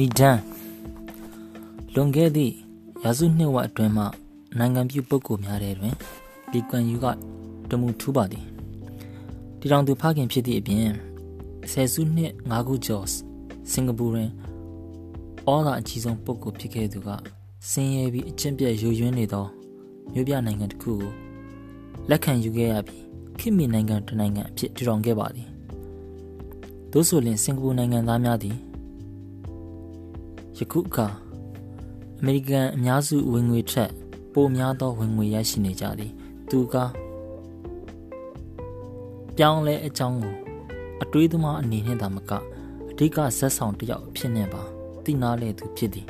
နီဒန်လွန်ခဲ့သည့်ရာစုနှစ်ဝက်အတွင်းမှနိုင်ငံပြုပုဂ္ဂိုလ်များတဲ့တွင်လီကွမ်ယူကတမှုထူးပါသည်တီတောင်သူဖခင်ဖြစ်သည့်အပြင်ဆယ်စုနှစ်၅ခုကျော်စင်ကာပူတွင်အော်လာအကြီးဆုံးပုဂ္ဂိုလ်ဖြစ်ခဲ့သူကဆင်းရဲပြီးအကျင့်ပြတ်ယိုယွင်းနေသောမြို့ပြနိုင်ငံတစ်ခုကိုလက်ခံယူခဲ့ရပြီးခေတ်မီနိုင်ငံတစ်နိုင်ငံအဖြစ်ထူထောင်ခဲ့ပါသည်။သို့ဆိုလျှင်စင်ကာပူနိုင်ငံသားများသည် ယခုအခါအမေရိကန်အများစုဝင်ငွေထက်ပိုများသောဝင်ငွေရရှိနေကြသည်။သူကပြောင်းလဲအကြောင်းကိုအတွေးသမားအနေနဲ့သာမကအဓိကဇက်ဆောင်တစ်ယောက်ဖြစ်နေပါသိနာလေသူဖြစ်သည်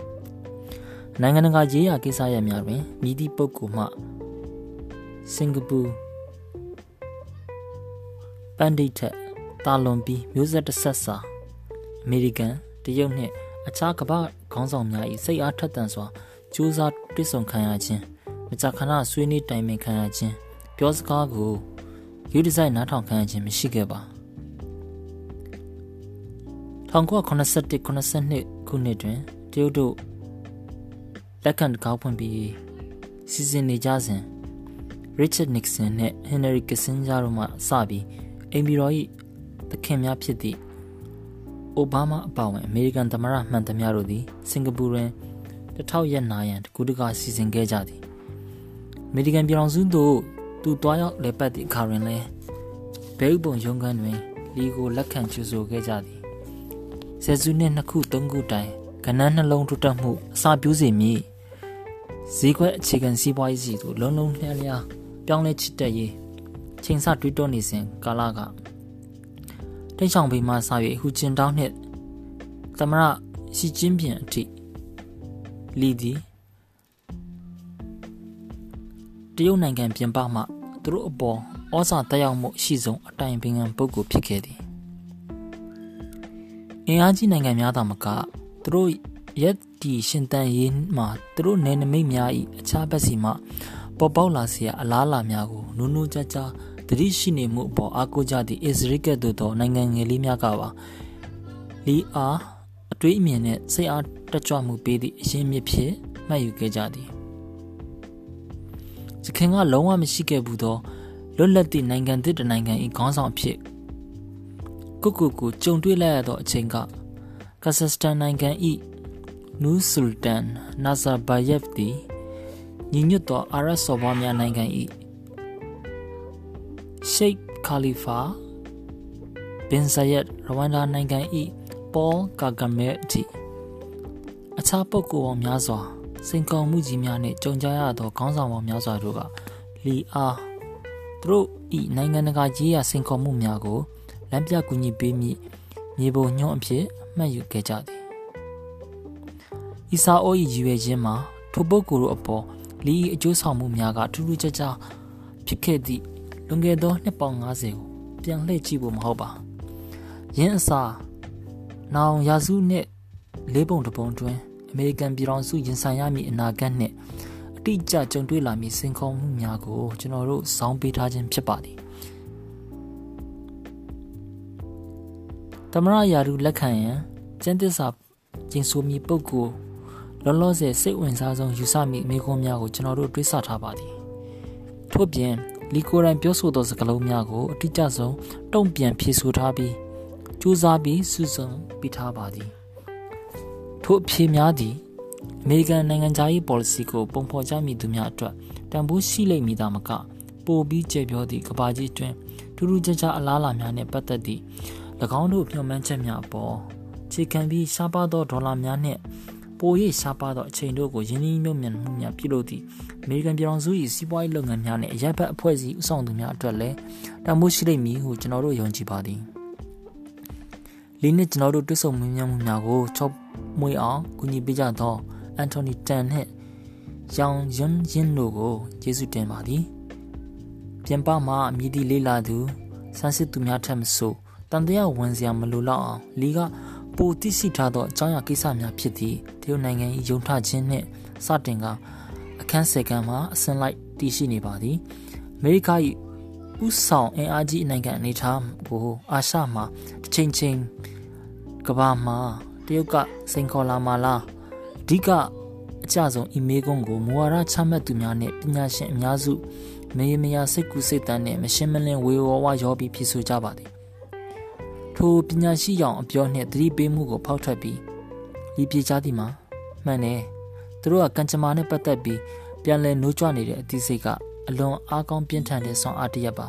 ။နိုင်ငံတကာရေးရာကိစ္စရပ်များတွင်မြည်သည့်ပုဂ္ဂိုလ်မှစင်ကာပူပန်ဒိတ်ထက်တာလွန်ပြီးမျိုးဆက်တစ်ဆက်စာအမေရိကန်တရုတ်နှင့်အခြားကမ္ဘာ ခေါင်းဆောင်များ၏စိတ်အားထက်သန်စွာကြိုးစားတွစ်ဆုံခံရခြင်းမကြာခဏဆွေးနွေးတိုင်ပင်ခံရခြင်းပြောစကားကိုယူဒီဇိုင်းနားထောင်ခံရခြင်းမရှိခဲ့ပါ1981 82ခုနှစ်တွင်တရုတ်တို့လက်ခံတကားဖွင့်ပြီးစီစဉ်နေကြစဉ် Richard Nixon နဲ့ Henry Kissinger တို့မှစပြီးအိမ်ပြည်တော်၏သခင်များဖြစ်သည့် အိုဘားမားအပါအဝင်အမေရိကန်သမ္မတမှန်သမျှတို့သည်စင်ကာပူတွင်တထောက်ရက်နာရန်တကူတကစီစဉ်ခဲ့ကြသည်အမေရိကန်ပြည်ထောင်စုသို့သူတွားရောက်လေပတ်သည့်အခါတွင်လည်းဘဲဥပုံရုံးခန်းတွင်လီကိုလက်ခံကြိုဆိုခဲ့ကြသည်ဆယ်စုနှစ်နှစ်ခုသုံးခုတိုင်ကဏ္ဍနှလုံးထွတ်တက်မှုအစာပြူးစေမည်ဈေးကွက်အခြေခံစီးပွားရေးစီသို့လုံးလုံးလျားလျားပြောင်းလဲချစ်တက်ရေးချိန်ဆတွေးတောနေစဉ်ကာလက တိတ်ဆောင်ဘေးမှစ၍ဟူကျင်တောင်းနှင့်သမရစီကျင်းပြင်အထိလီဒီတရုတ်နိုင်ငံပြင်ပမှသူတို့အပေါ်ဩဇာတက်ရောက်မှုရှိဆုံးအတိုင်ပင်ခံပုဂ္ဂိုလ်ဖြစ်ခဲ့သည်အင်အားကြီးနိုင်ငံများသာမကသူတို့ရက်တီရှင်တန်ရေးမှာသူတို့နယ်နိမိတ်များ၏အခြားဘက်စီမှပေါ်ပေါက်လာစေရအလားအလာများကိုနူးနူးကြကြ တတိရှိနေမှုအပေါ်အားကိုးကြသည့်အစ္စရေးကဲ့သို့သောနိုင်ငံငယ်လေးများကပါလီအားအတွေးအမြင်နဲ့စိတ်အားတက်ကြွမှုပေးသည့်အရင်းမြစ်ဖြစ်မှတ်ယူခဲ့ကြသည်။သခင်ကလုံးဝမရှိခဲ့ဘူးသောလွတ်လပ်သည့်နိုင်ငံသစ်တစ်နိုင်ငံ၏ခေါင်းဆောင်ဖြစ်ကုကုကိုကြုံတွေ့လိုက်ရသောအချိန်ကကာဇက်စတန်နိုင်ငံ၏နူးဆူလ်တန်နာဇာဘယက်သည်ညီညွတ်သောအာရပ်စော်ဘွားများနိုင်ငံ၏ ရှိတ်ခါလီဖာဘင်ဇယက်ရဝမ်ဒါနိုင်ငံ၏ပေါ်ကာဂမဲအထိအခြားပုဂ္ဂိုလ်ပေါင်းများစွာစိန်ခေါ်မှုကြီးများနှင့်ကြုံကြရသောခေါင်းဆောင်ပေါင်းများစွာတို့ကလီအားသူတို့၏နိုင်ငံတကာရေးရာစိန်ခေါ်မှုများကိုလမ်းပြကူညီပေးမည့်မြေပုံညွှန်းအဖြစ်မှတ်ယူခဲ့ကြသည်။အီစာအို၏ရည်ရွယ်ခြင်းမှာထိုပုဂ္ဂိုလ်တို့အပေါ်လီ၏အကျိုးဆောင်မှုများကထူးထူးခြားခြားဖြစ်ခဲ့သည့် လွန်ခဲ့သောနှစ်ပေါင်း90ကိုပြန်လှည့်ကြည့်ဖို့မဟုတ်ပါ။ယင်းအစားနောင်ရာစုနှစ်လေးပုံတစ်ပုံတွင်အမေရိကန်ပြည်ထောင်စုရင်ဆိုင်ရမည့်အနာဂတ်နှင့်အတိအကျကြုံတွေ့လာမည့်စိန်ခေါ်မှုများကိုကျွန်တော်တို့စောင်းပေးထားခြင်းဖြစ်ပါသည်။သမရယာရုလက်ခံရန်ကျန်းသစ္စာကျင်းဆိုမည့်ပုဂ္ဂိုလ်လောလောဆယ်စိတ်ဝင်စားဆုံးယူဆမိမိကုန်းများကိုကျွန်တော်တို့တွေးဆထားပါသည်ထို့ပြင် လီကိုရိုင်းပြောဆိုသောစကားလုံးများကိုအတိအကျဆုံးတုံ့ပြန်ဖြေဆိုထားပြီးစူးစမ်းပြီးစုစုံပြထားပါသည်ထို့အဖြေများသည်အမေရိကန်နိုင်ငံသားရေး policy ကိုပုံဖော်ကြမိသူများအတွက်တန်ဖိုးရှိလိမ့်မည်သာမကပိုပြီးကျေပြောသည့်ကဘာကြီးတွင်ထူးထူးခြားခြားအလားအလာများနှင့်ပတ်သက်သည့်၎င်းတို့မျှော်မှန်းချက်များအပေါ်ခြေခံပြီးရှားပါသောဒေါ်လာများနှင့် ပို၍ရှားပါသောအချိန်တို့ကိုယင်းနှီးမြုပ်မြတ်မှုများပြုလုပ်သည့်အမေရိကန်ပြည်ထောင်စု၏စီးပွားရေးလုပ်ငန်းများနှင့်အရက်ဘတ်အဖွဲ့အစည်းဦးဆောင်သူများအတွက်လည်းတမိုးရှိလိမ့်မည်ဟုကျွန်တော်တို့ယုံကြည်ပါသည်။လေးနှစ်ကျွန်တော်တို့တွေ့ဆုံမှုများမှုများကိုချော့မွေးအောင်ကူညီပေးကြသောအန်တိုနီတန်နှင့်ရောင်ယွန်းယင်းတို့ကိုကျေးဇူးတင်ပါသည်။ပြင်ပမှအမည်ဒီလေးလာသူဆန်းစစ်သူများထက်မဆိုတန်တရားဝန်စရာမလိုတော့အောင်လီက ပိုသိရှိထားသောအကြောင်းအရာကိစ္စများဖြစ်သည့်တရုတ်နိုင်ငံ၏ယုံထခြင်းနှင့်စတင်ကအခန်း၁၀ခန်းမှာအစင်လိုက်တည်ရှိနေပါသည်အမေရိက၏ဥဆောင်အင်အားကြီးနိုင်ငံအနေထားကိုအာရှမှာတစ်ချိန်ချိန်ကမ္ဘာမှာတရုတ်ကစိန်ခေါ်လာမှလားအဓိကအကြဆုံးအီမေးကုန်းကိုမူဝါဒချမှတ်သူများနဲ့ပညာရှင်အများစုမေးမယာစိတ်ကူးစိတ်တန်းနဲ့မရှင်းမလင်းဝေဝဝရောပြီးဖြစ်ဆိုကြပါသည် ထိုပညာရှိရောင်အပြောနှင့်သတိပေးမှုကိုဖောက်ထွက်ပြီးဤပြေချသည်မှာမှန်တယ်သူတို့ကကံကြမ္မာနဲ့ပတ်သက်ပြီးပြန်လည်နှိုးကြွနေတဲ့အသိစိတ်ကအလွန်အားကောင်းပြင်းထန်တဲ့ဆွမ်းအားတစ်ရပ်ပါ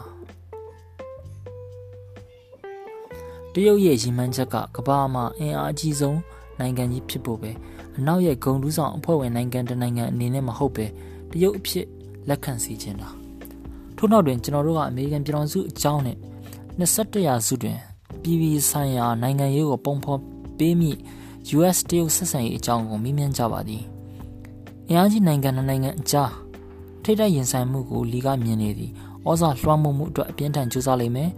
တရုတ်ရဲ့ရည်မှန်းချက်ကကမ္ဘာမှာအင်အားအကြီးဆုံးနိုင်ငံကြီးဖြစ်ဖို့ပဲအနောက်ရဲ့ဂုံတူးဆောင်အဖွဲ့ဝင်နိုင်ငံတနိုင်ငံအနေနဲ့မဟုတ်ပဲတရုတ်အဖြစ်လက်ခံစီခြင်းတာထို့နောက်တွင်ကျွန်တော်တို့ကအမေရိကန်ပြည်ထောင်စုအကြောင်းနဲ့21ရာစုတွင် ပြည်ပြည်ဆိုင်ရာနိုင်ငံရေးကိုပုံဖော်ပေးမိ US တရုတ်ဆက်ဆံရေးအကြောင်းကိုမေးမြန်းကြပါသည်အင်အားကြီးနိုင်ငံနိုင်ငံအကြားထိတ်တိုက်ရင်ဆိုင်မှုကိုလီကမြင်နေသည်ဩဇာလွှမ်းမိုးမှုအတွက်အပြင်းထန်ကြိုးစားလိမ့်မယ်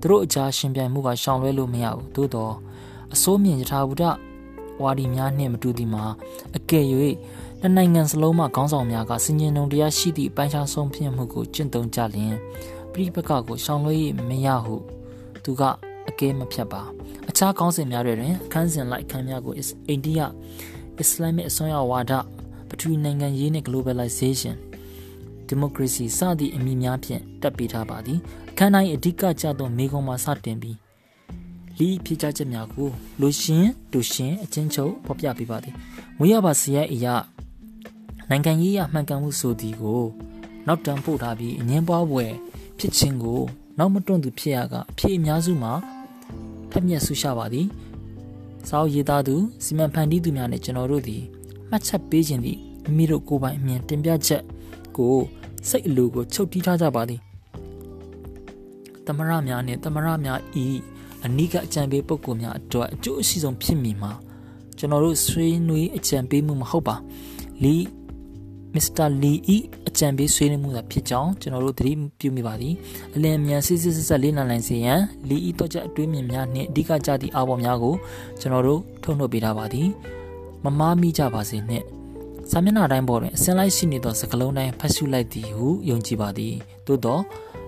သူတို့အကြားရှင်ပြိုင်မှုကရှောင်လွဲလို့မရဘူးသို့တော့အစိုးမြင့်ယထာဘုဒ္ဓဝါဒီများနှင့်မတူသည်မှာအကယ်၍နှစ်နိုင်ငံစလုံးမှခေါင်းဆောင်များကစင်ကြင်ုံတရားရှိသည့်ပိုင်းခြားဆုံးဖြတ်မှုကိုကျင့်သုံးကြလျင်ပြိပကကိုရှောင်လွှဲ၍မရဟုသူက အကဲမဖြတ်ပါအခြားကောင်းစဉ်များတွင်အခန်းစဉ်လိုက်အခန်းများကိုအိန္ဒိယအစ္စလာမစ်အစွမ်းရောက်ဝါဒပထဝီနိုင်ငံရေးနှင့် globalization democracy စသည့်အမည်များဖြင့်တက်ပေးထားပါသည်အခန်းတိုင်းအဓိကကျသောမိကုံမှာစတင်ပြီးလီဖြည့်ချချက်များကိုလူရှင်တူရှင်အချင်းချုပ်ဖော်ပြပေးပါသည်ငွေရပါစီရဲ့အရာနိုင်ငံရေးရမှန်ကန်မှုဆိုသည်ကိုနောက်တန်းပို့ထားပြီးအငင်းပွားပွဲဖြစ်ခြင်းကိုနောက်မတွန့်သူဖြစ်ရကအဖြစ်အများစုမှာ ထက်မြက်ဆူရှာပါသည်စာအုပ်ရေးသားသူစီမံဖန်တီးသူများနဲ့ကျွန်တော်တို့သည်မှတ်ချက်ပေးခြင်းသည့်မိမိတို့ကိုယ်ပိုင်အမြင်တင်ပြချက်ကိုစိတ်အလိုကိုချုပ်တီးထားကြပါသည်သမရများနှင့်သမရများဤအနိကအကြံပေးပုဂ္ဂိုလ်များအတွက်အကျိုးအရှိဆုံးဖြစ်မည်မှာကျွန်တော်တို့ဆွေးနွေးအကြံပေးမှုမဟုတ်ပါလီ မစ္စတာလီဤအကြံပေးဆွေးနွေးမှုသာဖြစ်ကြောင်းကျွန်တော်တို့သတိပြုမိပါသည်အလင်းမြန်စစ်စစ်ဆက်ဆက်လေးနံနိုင်စေရန်လီဤတော့ချက်အတွေးမြင်များနှင့်အဓိကကြသည့်အာဘော်များကိုကျွန်တော်တို့ထုတ်နှုတ်ပေးထားပါသည်မမားမိကြပါစေနှင့်စာမျက်နှာတိုင်းပေါ်တွင်အစင်းလိုက်ရှိနေသောစကလုံးတိုင်းဖတ်ရှုလိုက်သည်ဟုယုံကြည်ပါသည်သို့သော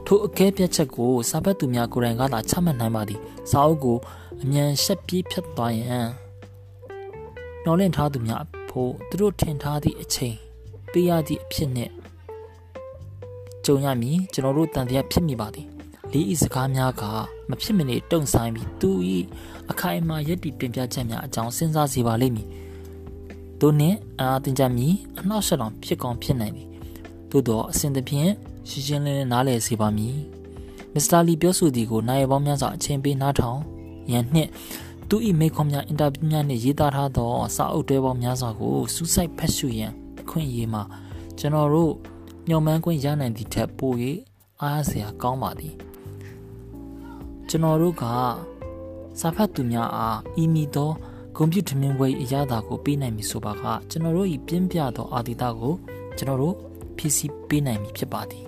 ထိုအကဲပြတ်ချက်ကိုစာပတ်သူများကိုယ်တိုင်ကသာချမှတ်နိုင်ပါသည်စာအုပ်ကိုအမြန်ရှက်ပြေးဖြတ်သွားရန်နှောလင့်ထားသူများဖို့သူတို့ထင်ထားသည့်အချိန် ပေးရသည့်အဖြစ်နှင့်ကြုံရမည်ကျွန်တော်တို့တန်တရားဖြစ်မိပါသည်လေးဤစကားများကမဖြစ်မနေတုံဆိုင်ပြီးသူ၏အခိုင်အမာရည်တည်တင်ပြချက်များအကြောင်းစဉ်းစားစေပါလိမ့်မည်တို့နှင့်အာတင်ကြမည်အနောက်ဆက်တော်ဖြစ်ကောင်းဖြစ်နိုင်သည်သို့တော့အစဉ်သဖြင့်ရှင်းရှင်းလင်းလင်းနားလည်စေပါမည်မစ္စတာလီပြောဆိုသည်ကိုနိုင်ပေါင်းများစွာအချိန်ပေးနားထောင်ရန်နှင့်သူ၏မိခွန်များအင်တာဗျူးများနှင့်ရေးသားထားသောစာအုပ်တွဲပေါင်းများစွာကိုစူးစိုက်ဖတ်ရှုရန်အ ခွင့်အရေးမှာကျွန်တော်တို့ညှော်မှန်းခွင့်ရနိုင်သည့်ထက်ပို၍အားရစရာကောင်းပါသည်ကျွန်တော်တို့ကစာဖတ်သူများအားဤမီသောဂုဏ်ပြုထမင်းပွဲအရသာကိုပေးနိုင်ပြီဆိုပါကကျွန်တော်တို့ဤပြင်းပြသောအာတိတကိုကျွန်တော်တို့ဖြည့်ဆည်းပေးနိုင်ပြီဖြစ်ပါသည်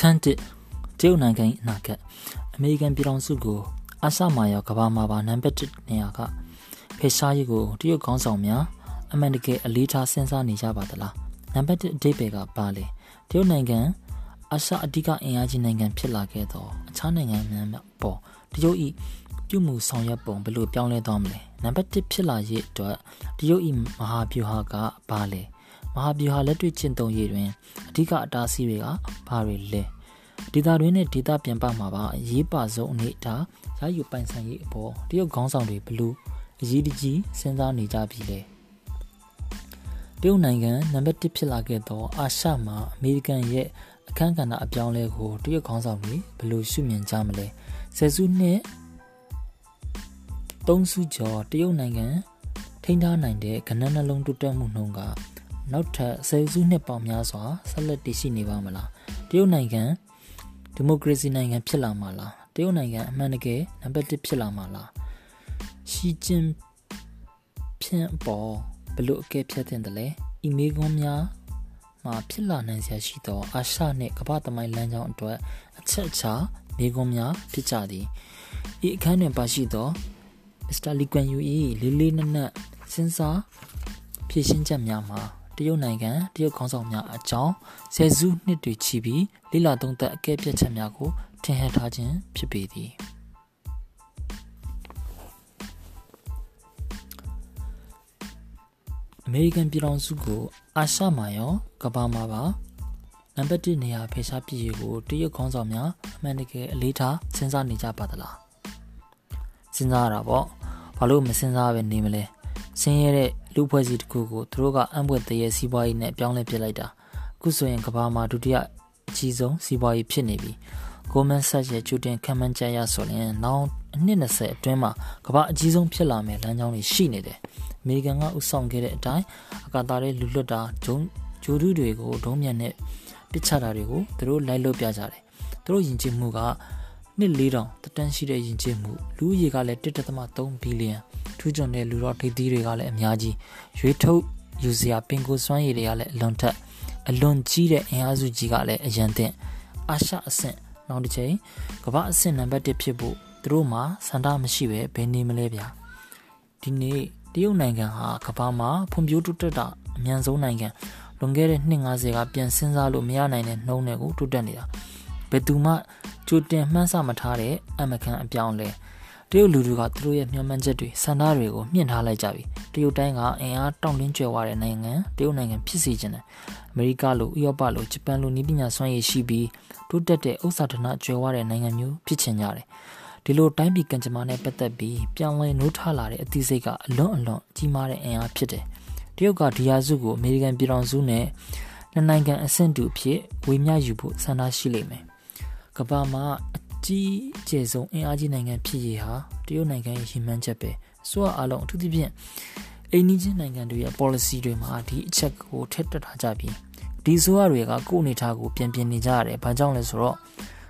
ခန်းတစ်တရုတ်နိုင်ငံအနာဂတ်အမေရိကန်ပြည်ထောင်စုကိုအာရှမှာရောကမ္ဘာမှာပါနံပါတ်1နေရာကဖေရှားရေးကိုတရုတ်ခေါင်းဆောင်များအမှန်တကယ်အလေးထားစဉ်းစားနေကြပါသလားနံပါတ်1အဓိပ္ပာယ်ကပါလေတရုတ်နိုင်ငံအာရှအဓိကအင်အားကြီးနိုင်ငံဖြစ်လာခဲ့တော့အခြားနိုင်ငံများပေါ်တရုတ်ဤပြုမှုဆောင်ရွက်ပုံဘယ်လိုပြောင်းလဲသွားမလဲနံပါတ်1ဖြစ်လာရေးအတွက်တရုတ်ဤမဟာဗျူဟာကဘာလဲ မဟာဗျူဟာလက်တွေ့ကျင့်သုံးရေးတွင်အဓိကအတားအဆီးတွေကဘာတွေလဲဒေတာတွင်းနဲ့ဒေတာပြန်ပမှာပါအရေးပါဆုံးအနေဒါရယူပိုင်ဆိုင်ရေးအပေါ်တရုတ်ခေါင်းဆောင်တွေဘလို့အရေးတကြီးစဉ်းစားနေကြပြီလဲတရုတ်နိုင်ငံနံပါတ်1ဖြစ်လာခဲ့သောအာရှမှာအမေရိကန်ရဲ့အခမ်းကဏ္ဍအပြောင်းလဲကိုတရုတ်ခေါင်းဆောင်တွေဘလို့ရှုမြင်ကြမလဲဆယ်စုနှစ်သုံးစုကျော်တရုတ်နိုင်ငံထိန်းထားနိုင်တဲ့ကဏ္ဍနှလုံးတိုးတက်မှုနှုန်းက နောက်ထပ်ဆယ်စုနှစ်ပေါင်းများစွာဆက်လက်တည်ရှိနေပါမလားတရုတ်နိုင်ငံဒီမိုကရေစီနိုင်ငံဖြစ်လာမှာလားတရုတ်နိုင်ငံအမှန်တကယ်နံပါတ်1ဖြစ်လာမှာလားရှီကျင်းဖြန့်ပေါ်ဘလို့အကဲဖြတ်တဲ့တယ်လဲအီမေးကွန်များမှာဖြစ်လာနိုင်စရာရှိသောအာရှနှင့်ကမ္ဘာသမိုင်းလမ်းကြောင်းအတွက်အချက်အချာမေးခွန်းများဖြစ်ကြသည်ဤအခန်းတွင်ပါရှိသောမစ္စတာလီကွမ်ယူ၏လေးလေးနက်နက်စဉ်းစားဖြည့်ရှင်းချက်များမှာ တရုတ်နိုင်ငံတရုတ်ခေါင်းဆောင်များအကြောင်းဆယ်စုနှစ်တွေချီပြီးလိလာသုံးသက်အကဲဖြတ်ချက်များကိုထင်ဟပ်ထားခြင်းဖြစ်ပေသည်အမေရိကန်ပြည်ထောင်စုကိုအာရှမှာရောကမ္ဘာမှာပါနံပါတ်1နေရာဖေရှားပြည်ကိုတရုတ်ခေါင်းဆောင်များအမှန်တကယ်အလေးထားစဉ်းစားနေကြပါသလားစဉ်းစားရတာပေါ့ဘာလို့မစဉ်းစားပဲနေမလဲဆင်းရဲတဲ့ လူဖွဲ့စည်းတစ်ခုကိုသူတို့ကအံ့ဘွယ်တရေစီးပွားရေးနဲ့ပြောင်းလဲပစ်လိုက်တာအခုဆိုရင်ကမ္ဘာမှာဒုတိယအကြီးဆုံးစီးပွားရေးဖြစ်နေပြီ Goldman Sachs ရဲ့ကျူတင်ခံမှန်းချက်ရဆိုရင်နောက်အနှစ်20အတွင်းမှာကမ္ဘာအကြီးဆုံးဖြစ်လာမယ်လမ်းကြောင်းတွေရှိနေတယ်အမေရိကန်ကဥဆောင်ခဲ့တဲ့အတိုင်းအကာတာတဲ့လူလွတ်တာဂျုံဂျိုဒူးတွေကိုဒုံးမြန်နဲ့ပစ်ချတာတွေကိုသူတို့လိုက်လုပ်ပြကြတယ်သူတို့ယဉ်ကျေးမှုကနှစ်4000တတန်းရှိတဲ့ယဉ်ကျေးမှုလူဦးရေကလည်း1.3ဘီလီယံ ထူးချွန်တဲ့လူတော်ထိပ်သီးတွေကလည်းအများကြီးရွေးထုတ်ယူစရာပင်ကိုစွမ်းရည်တွေကလည်းအလွန်ထက်အလွန်ကြီးတဲ့အင်အားစုကြီးကလည်းအရန်တဲ့အာရှအဆင့်နောက်တစ်ချိန်ကမ္ဘာအဆင့်နံပါတ်1ဖြစ်ဖို့သူတို့မှာစန္ဒမရှိပဲဘယ်နေမလဲဗျာဒီနေ့တရုတ်နိုင်ငံဟာကမ္ဘာမှာဖွံ့ဖြိုးတိုးတက်တာအမြန်ဆုံးနိုင်ငံလွန်ခဲ့တဲ့နှစ်90ကပြန်စဉ်းစားလို့မရနိုင်တဲ့နှုံးတွေကိုတိုးတက်နေတာဘယ်သူမှကြိုတင်မှန်းဆမထားတဲ့အမကန်အပြောင်းလဲ တရုတ်လူတွေကသူတို့ရဲ့မျှော်မှန်းချက်တွေစံသားတွေကိုမြင့်ထားလိုက်ကြပြီတရုတ်တိုင်းကအင်အားတောင့်တင်းကျွယ်ဝတဲ့နိုင်ငံတရုတ်နိုင်ငံဖြစ်စေချင်တယ်အမေရိကလိုဥရောပလိုဂျပန်လိုနည်းပညာစွမ်းရည်ရှိပြီးတိုးတက်တဲ့ဥစ္စာဒနာကျွယ်ဝတဲ့နိုင်ငံမျိုးဖြစ်ချင်ကြတယ်ဒီလိုတိုင်းပြည်ကံကြမ္မာနဲ့ပတ်သက်ပြီးပြောင်းလဲနိုးထလာတဲ့အသိစိတ်ကအလွန်အလွန်ကြီးမားတဲ့အင်အားဖြစ်တယ်တရုတ်ကဒီယာစုကိုအမေရိကန်ပြည်ထောင်စုနဲ့နှစ်နိုင်ငံအဆင့်တူအဖြစ်ဝေမျှယူဖို့ဆန္ဒရှိလိမ့်မယ်ကမ္ဘာမှာ ကြီးကျယ်ဆုံးအင်အားကြီးနိုင်ငံဖြစ်ရေးဟာတရုတ်နိုင်ငံရဲ့ရည်မှန်းချက်ပဲဆိုအအလုံးအထူးသဖြင့်အိန္ဒိယနိုင်ငံတွေရဲ့ policy တွေမှာဒီအချက်ကိုထက်တက်ထားကြပြီးဒီဆိုရတွေကကိုယ်အနေထားကိုပြန်ပြင်နေကြရတယ်။ဘာကြောင့်လဲဆိုတော့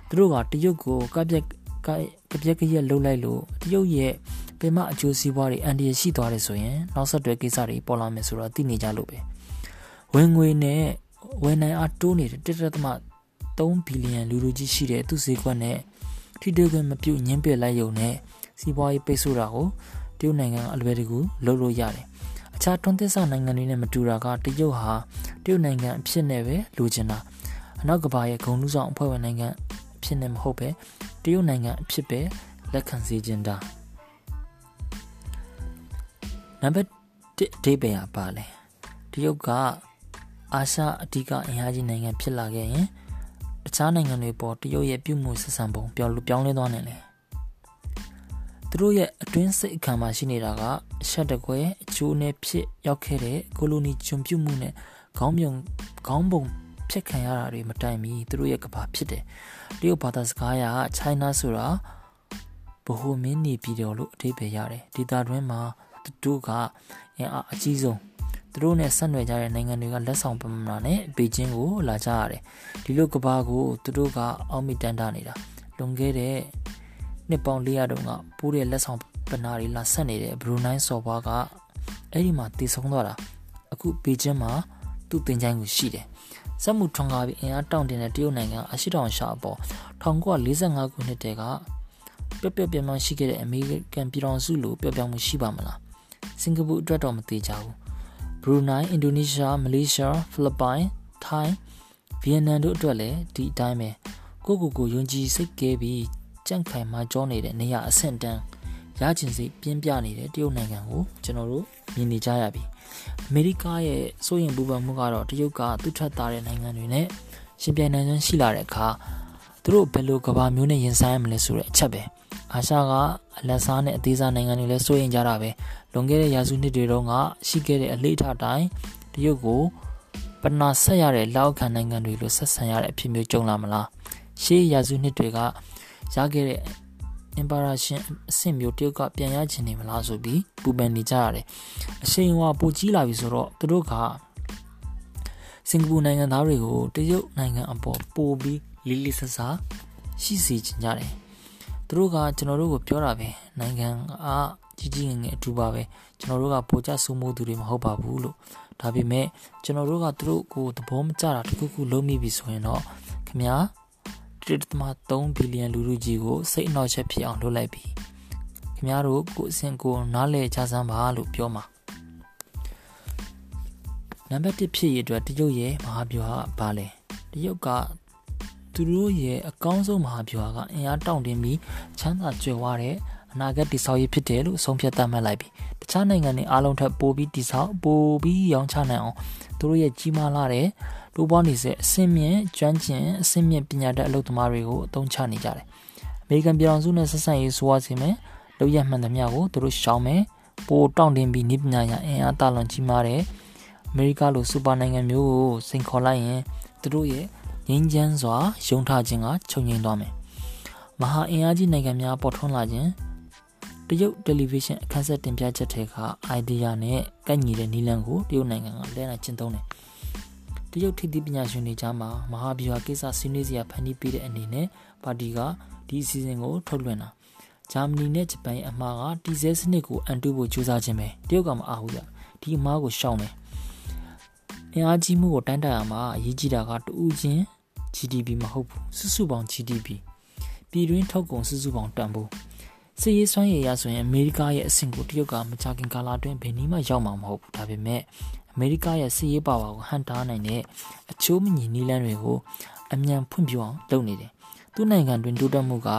သူတို့ကတရုတ်ကိုကပြက်ကကပြက်ကရက်လှုပ်လိုက်လို့တရုတ်ရဲ့ပင်မအကျိုးစီးပွားတွေအန်ဒီရရှိသွားတယ်ဆိုရင်နောက်ဆက်တွဲကိစ္စတွေပေါ်လာမယ်ဆိုတော့သိနေကြလို့ပဲ။ဝင်ငွေနဲ့ဝန်နိုင်အားတိုးနေတဲ့တစ်တက်သမ3ဘီလီယံလူလူကြီးရှိတဲ့သူ့ဈေးကွက်နဲ့ ထိတွေ့ခွင့်မပြုတ်ညှင်းပစ်လိုက်ရုံနဲ့စီးပွားရေးပိတ်ဆို့တာကိုတရုတ်နိုင်ငံကအလွယ်တကူလုပ်လို့ရတယ်။အခြားတွန်းသစ်ဆနိုင်ငံတွေနဲ့မတူတာကတရုတ်ဟာတရုတ်နိုင်ငံအဖြစ်နဲ့ပဲလိုချင်တာအနောက်ကဘာရဲ့ဂုံလူဆောင်အဖွဲ့ဝင်နိုင်ငံအဖြစ်နဲ့မဟုတ်ပဲတရုတ်နိုင်ငံအဖြစ်ပဲလက်ခံစေချင်တာနံပါတ်1အဓိပ္ပာယ်ပါလဲတရုတ်ကအာရှအဓိကအင်အားကြီးနိုင်ငံဖြစ်လာခဲ့ရင် တခြားနိုင်ငံတွေပေါ်တရုတ်ရဲ့ပြုမှုဆက်ဆံပုံပြောင်းပြောင်းလဲသွားနိုင်တယ်သူတို့ရဲ့အတွင်းစိတ်အခါမှာရှိနေတာကအဆက်တကွဲအကျိုးနဲ့ဖြစ်ရောက်ခဲ့တဲ့ကိုလိုနီဂျွန်ပြုမှုနဲ့ခေါင်းပြုံခေါင်းပုံဖျက်ခံရတာတွေမတိုင်မီသူတို့ရဲ့ကဘာဖြစ်တယ်တရုတ်ဘာသာစကားရ China ဆိုတာဘဟုမင်းနေပြည်တော်လို့အဓိပ္ပာယ်ရတယ်ဒေတာတွင်းမှာသူတို့ကအင်အားအကြီးဆုံး သူတို့နဲ့ဆက်နွယ်ကြတဲ့နိုင်ငံတွေကလက်ဆောင်ပမာဏနဲ့ဘေကျင်းကိုလာကြရတယ်ဒီလိုကဘာကိုသူတို့ကအောက်မီတန်တာနေတာလွန်ခဲ့တဲ့နှစ်ပေါင်း400တုန်းကပိုးတဲ့လက်ဆောင်ပနာတွေလာဆက်နေတဲ့ဘရူနိုင်းစော်ဘွားကအဲ့ဒီမှာတည်ဆုံးသွားတာအခုဘေကျင်းမှာသူ့တင်ချိုင်းကိုရှိတယ်စက်မှုထွန်ကားပြီးအင်အားတောင့်တင်တဲ့တရုတ်နိုင်ငံအရှိတောင်ရှာအပေါ်1945ခုနှစ်တည်းကပျော့ပျော့ပြောင်းပြောင်းရှိခဲ့တဲ့အမေရိကန်ပြည်ထောင်စုလိုပျော့ပြောင်းမှုရှိပါမလားစင်ကာပူအတွက်တော့မသေးကြဘူး ဘရူနိုင်းအင်ဒိုနီးရှားမလေးရှားဖိလစ်ပိုင်ထိုင်းဗီယက်နမ်တို့အတွက်လည်းဒီအတိုင်းပဲကိုကိုကိုယုံကြည်စိတ်ကဲပြီးကြန့်ခိုင်မှကြောနေတဲ့နေရာအဆင့်တန်းရကျင်စိတ်ပြင်းပြနေတဲ့တရုတ်နိုင်ငံကိုကျွန်တော်တို့မြင်နေကြရပြီအမေရိကရဲ့စိုးရင်ပူပန်မှုကတော့တရုတ်ကသူ့ထက်သားတဲ့နိုင်ငံတွေနဲ့ရှင်ပြိုင်နိုင်စွမ်းရှိလာတဲ့အခါသူတို့ဘယ်လိုကဘာမျိုးနဲ့ရင်ဆိုင်ရမလဲဆိုတဲ့အချက်ပဲအာရှကအလက်စားနဲ့အသေးစားနိုင်ငံတွေလည်းစိုးရင်ကြတာပဲ လွန်ခဲ့တဲ့ရာစုနှစ်တွေတုန်းကရှိခဲ့တဲ့အလေးထားတိုင်းတရုတ်ကိုပနာဆက်ရတဲ့လောက်ခံနိုင်ငံတွေလိုဆက်ဆံရတဲ့အဖြစ်မျိုးကြုံလာမလားရှေးရာစုနှစ်တွေကရခဲ့တဲ့အင်ပါရာရှင်အဆင့်မျိုးတရုတ်ကပြန်ရချင်နေမလားဆိုပြီးပူပန်နေကြရတယ်အရှိန်ဝါပိုကြီးလာပြီဆိုတော့သူတို့ကစင်ကာပူနိုင်ငံသားတွေကိုတရုတ်နိုင်ငံအပေါ်ပို့ပြီးလီလီဆဆာရှိစေချင်ကြတယ်သူတို့ကကျွန်တော်တို့ကိုပြောတာပဲနိုင်ငံက ကြီးကြီးငယ်ငယ်အထူပါပဲကျွန်တော်တို့ကပိုကြဆူမိုးသူတွေမဟုတ်ပါဘူးလို့ဒါပေမဲ့ကျွန်တော်တို့ကသူတို့ကိုသဘောမကျတာတခုခုလုံးမိပြီဆိုရင်တော့ခင်ဗျာ1.3ဘီလီယံလူလူကြီးကိုစိတ်အနှောက်အယှက်ဖြစ်အောင်လုပ်လိုက်ပြီခင်ဗျားတို့ကိုအစင်ကိုနားလဲချစမ်းပါလို့ပြောမှာနံပါတ်1ဖြစ်ရအတွက်တရုတ်ရဲ့မဟာဗျူဟာကဘာလဲတရုတ်ကသူတို့ရဲ့အကောင်းဆုံးမဟာဗျူဟာကအင်အားတောင့်တင်းပြီးချမ်းသာကြွယ်ဝတဲ့ အနာဂတ်တည်ဆောက်ရေးဖြစ်တယ်လို့ဆုံးဖြတ်သတ်မှတ်လိုက်ပြီတခြားနိုင်ငံတွေအားလုံးထက်ပိုပြီးတည်ဆောက်ပိုပြီးရောင်းချနိုင်အောင်သူတို့ရဲ့ကြီးမားလာတဲ့တိုးပွားနေစေအစင်းမြင့်ကျွမ်းကျင်အစင်းမြင့်ပညာတတ်အလုပ်သမားတွေကိုအသုံးချနေကြတယ်အမေရိကန်ပြည်ထောင်စုနဲ့ဆက်ဆံရေးဆိုရစီမယ်လုပ်ရမှန်သမျှကိုသူတို့ရှောင်မယ်ပိုတောင့်တင်းပြီးနိပညာရအင်အားတလွန်ကြီးမားတဲ့အမေရိကလိုစူပါနိုင်ငံမျိုးကိုစိန်ခေါ်လိုက်ရင်သူတို့ရဲ့ငြိမ်းချမ်းစွာယုံထားခြင်းကချုပ်ငြိမ်းသွားမယ်မဟာအင်အားကြီးနိုင်ငံများပေါ်ထွန်းလာခြင်း တရုတ်တယ်လီဗီရှင်းအခန်းဆက်တင်ပြချက်တွေက idea နဲ့ကိုက်ညီတဲ့နီလန်ကိုတရုတ်နိုင်ငံကလဲလာကျင့်သုံးတယ်တရုတ်ထိပ်သီးပညာရှင်တွေကြားမှာမဟာဗျူဟာကိစ္စဆွေးနွေးစရာဖန်တီးပေးတဲ့အနေနဲ့ပါတီကဒီအစီအစဉ်ကိုထုတ်လွှင့်တာဂျာမနီနဲ့ဂျပန်ရဲ့အမှားကတီဇဲစနစ်ကိုအန်တုဖို့ကြိုးစားခြင်းပဲတရုတ်ကမအားဘူးရဒီအမှားကိုရှောင်တယ်အင်အားကြီးမှုကိုတန်းတရာမှာအရေးကြီးတာကတူးချင်း GDP မဟုတ်ဘူးစုစုပေါင်း GDP ပြည်တွင်းထုတ်ကုန်စုစုပေါင်းတန်ဖိုး စစ်ရေးစွမ်းရည်ရဆိုရင်အမေရိကရဲ့အဆင့်ကိုတရုတ်ကမကြခင်ကာလအတွင်းဘယ်နည်းမှရောက်မှာမဟုတ်ဘူးဒါပေမဲ့အမေရိကရဲ့စစ်ရေးပါဝါကိုဟန်တားနိုင်တဲ့အချိုးမညီနီးလန်းတွေကိုအမြန်ဖွံ့ဖြိုးအောင်လုပ်နေတယ်သူ့နိုင်ငံတွင်တိုးတက်မှုက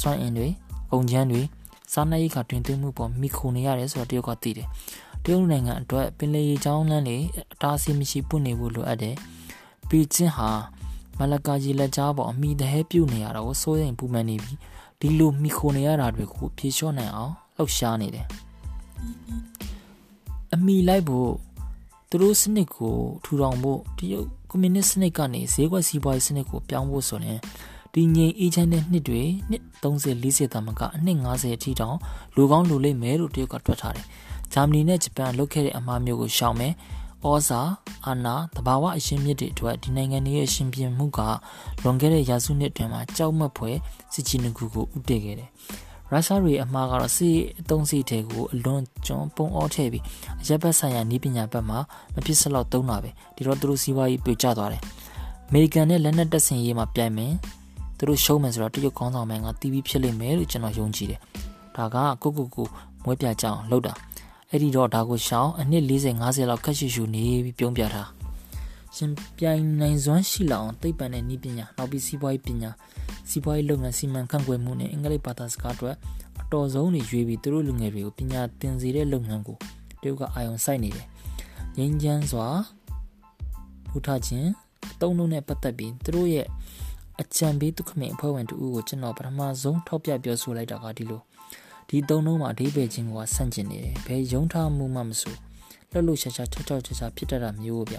စွမ်းအင်တွေကုန်ကျန်းတွေစားနပ်ရိက္ခာတွင်သွင်းမှုပေါ်မိခိုနေရတယ်ဆိုတော့တရုတ်ကသိတယ်တရုတ်နိုင်ငံအတွက်ပင်လယ်ရေကြောင်းလမ်းတွေအတားအဆီးမရှိပွင့်နေဖို့လိုအပ်တယ်။ပီကျင်းဟာမလကာကြီးလက်ကြားပေါ်အမိတဲ့ပြုတ်နေရတာကိုစိုးရိမ်ပူပန်နေပြီး ဒီလိုမိခိုနေရတာတွေကိုဖြေလျှော့နိုင်အောင်လှုပ်ရှားနေတယ်။အမိလိုက်ဖို့သူတို့စနစ်ကိုထူထောင်ဖို့တရုတ်ကွန်မြူနစ်စနစ်ကနေဈေးကွက်စီးပွားရေးစနစ်ကိုပြောင်းဖို့ဆိုရင်ဒီငြိမ်အေးချမ်းတဲ့နှစ်တွေနှစ်30 40တာမကအနှစ်50အထိတောင်လူကောင်းလူလိမ့်မယ်လို့တရုတ်ကတွက်ထားတယ်။ဂျာမနီနဲ့ဂျပန်လုပ်ခဲ့တဲ့အမှားမျိုးကိုရှောင်မယ်။ ဩဇာအာဏာတဘာဝအရှင်းမြစ်တွေအတွက်ဒီနိုင်ငံတွေရဲ့ရှင်ပြန်မှုကလွန်ခဲ့တဲ့ရာစုနှစ်တွင်မှာကြောက်မက်ဖွယ်စစ်ချီနကူကိုဥတည်ခဲ့တယ်။ရုရှားတွေအမှားကတော့စီအတုံးစီတဲ့ကိုအလွန်ကျွန်းပုံအောထည့်ပြီးအရက်ဘက်ဆိုင်ရာနီးပညာဘက်မှာမဖြစ်စလောက်သုံးတာပဲဒီတော့သူတို့စီးပွားရေးပြိုကျသွားတယ်အမေရိကန်နဲ့လက်နက်တပ်ဆင်ရေးမှာပြိုင်မယ်သူတို့ရှုံးမယ်ဆိုတော့တရုတ်ကောင်းဆောင်မှန်ကတီးပြီးဖြစ်လိမ့်မယ်လို့ကျွန်တော်ယုံကြည်တယ်ဒါကကိုကိုကိုမွေးပြကြအောင်လုပ်တာ အဲ့ဒီတော့ဒါကိုရှောင်းအနှစ်40 50လောက်ခက်ရှူရှူနေပြီးပြုံးပြထားရှင်ပြိုင်နိုင်စွမ်းရှိလောက်အောင်သိပ္ပံနဲ့နည်းပညာနောက်ပြီးစီးပွားရေးပညာစီးပွားရေးလုပ်ငန်းစီမံခန့်ခွဲမှုနဲ့အင်္ဂလိပ်ဘာသာစကားအတွက်အတော်ဆုံးတွေရွေးပြီးသူတို့လူငယ်တွေကိုပညာသင်စေတဲ့လုပ်ငန်းကိုတရုတ်ကအာရုံစိုက်နေတယ်ငင်းချမ်းစွာဖူထခြင်းအတုံးလုံးနဲ့ပတ်သက်ပြီးသူတို့ရဲ့အကြံပေးသူခမင်အဖွဲ့ဝင်တူကိုကျွန်တော်ပထမဆုံးထောက်ပြပြောဆိုလိုက်တာကဒီလို ဒီသုံးလုံးမှာအဓိပ္ပာယ်ချင်းကဆန့်ကျင်နေတယ်ဘယ်ယုံထားမှုမှမဆိုလှုပ်လှုပ်ရှားရှားချောက်ချောက်ချာချာဖြစ်တတ်တာမျိုးဗျ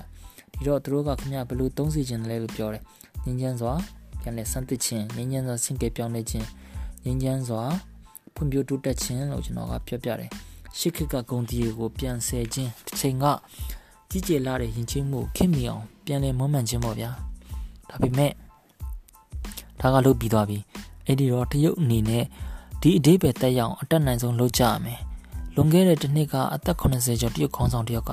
ဒီတော့သူတို့ကခင်ဗျဘလို့သုံးစီခြင်းလဲလို့ပြောတယ်ငင်းချမ်းစွာပြန်လဲစမ်းသစ်ခြင်းငင်းချမ်းစွာဆင့်ကဲပြောင်းလဲခြင်းငင်းချမ်းစွာဖွံ့ဖြိုးတိုးတက်ခြင်းလို့ကျွန်တော်ကပြောပြတယ်ရှစ်ခစ်ကဂုံတီကိုပြန်ဆယ်ခြင်းတစ်ချိန်ကကြီးကျယ်လာတဲ့ယဉ်ကျေးမှုခင်မီအောင်ပြန်လဲမွမ်းမံခြင်းပေါ့ဗျာဒါပေမဲ့ဒါကလုပ်ပြီးသွားပြီအဲ့ဒီတော့တရုတ်အနေနဲ့ ဒီအဓိပ္ပာယ်တက်ရောက်အတက်နိုင်ဆုံးလုပ်ကြရမယ်လွန်ခဲ့တဲ့တစ်နှစ်ကအသက်80ကျော်တရုတ်ခေါင်းဆောင်တယောက်က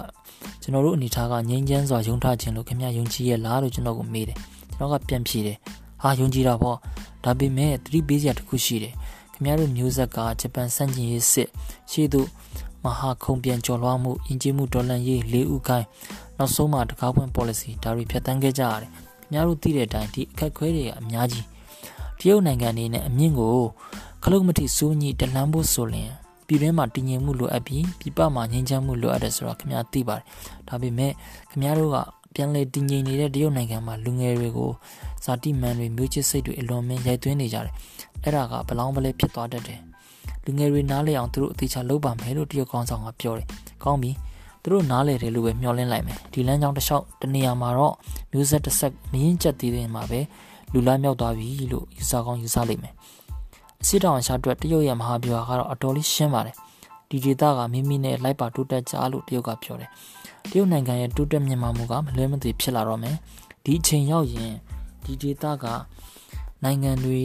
ကျွန်တော်တို့အနေထားကငြိမ်းချမ်းစွာယုံထားခြင်းလို့ခင်ဗျယုံကြည်ရဲ့လားလို့ကျွန်တော်ကိုမေးတယ်ကျွန်တော်ကပြန်ဖြေတယ်ဟာယုံကြည်တာပေါ့ဒါပေမဲ့သတိပေးစရာတစ်ခုရှိတယ်ခင်ဗျားတို့မျိုးဆက်ကဂျပန်စန့်ကျင်ရေးစစ်ရှေ့သို့မဟာခုံပြန်ကျော်လွှားမှုယဉ်ကျေးမှုဒေါ်လန်ရေးလေးဥကိုင်းနောက်ဆုံးမှာတကားပွင့် policy ဒါတွေဖြတ်တန်းခဲ့ကြရတယ်ခင်ဗျားတို့သိတဲ့အတိုင်းဒီအခက်ခွဲတွေကအများကြီးတရုတ်နိုင်ငံအနေနဲ့အမြင့်ကို ခလုတ်မတိစိုးညိတလန်းဖို့ဆိုရင်ပြည်တွင်းမှာတည်ငြိမ်မှုလိုအပ်ပြီးပြည်ပမှာငြိမ်းချမ်းမှုလိုအပ်တယ်ဆိုတော့ခင်ဗျားသိပါတယ်ဒါပေမဲ့ခင်ဗျားတို့ကပြန်လေတည်ငြိမ်နေတဲ့တရုတ်နိုင်ငံမှာလူငယ်တွေကိုဇာတိမန်တွေမျိုးချစ်စိတ်တွေအလွန်မင်းရိုက်သွင်းနေကြတယ်အဲ့ဒါကဘလောင်းပလဲဖြစ်သွားတတ်တယ်လူငယ်တွေနားလည်အောင်သူတို့အသေးချာလုပ်ပါမယ်လို့တရုတ်ကောင်းဆောင်ကပြောတယ်ကောင်းပြီသူတို့နားလည်တယ်လို့ပဲမျှော်လင့်လိုက်မယ်ဒီလမ်းကြောင်းတစ်လျှောက်တနေရာမှာတော့မျိုးဆက်တစ်ဆက်မင်းကျက်သေးတယ်မှာပဲလူလားမြောက်သွားပြီလို့ယူဆကောင်းယူဆလိမ့်မယ် အစစ်တောင်ရှာအတွက်တရုတ်ရဲ့မဟာဗျူဟာကတော့အတော်လေးရှင်းပါတယ်ဒီဒေသကမိမိနဲ့လိုက်ပါတိုးတက်ကြလို့တရုတ်ကပြောတယ်တရုတ်နိုင်ငံရဲ့တိုးတက်မြင့်မားမှုကမလွဲမသွေဖြစ်လာတော့မယ်ဒီအချိန်ရောက်ရင်ဒီဒေသကနိုင်ငံတွေ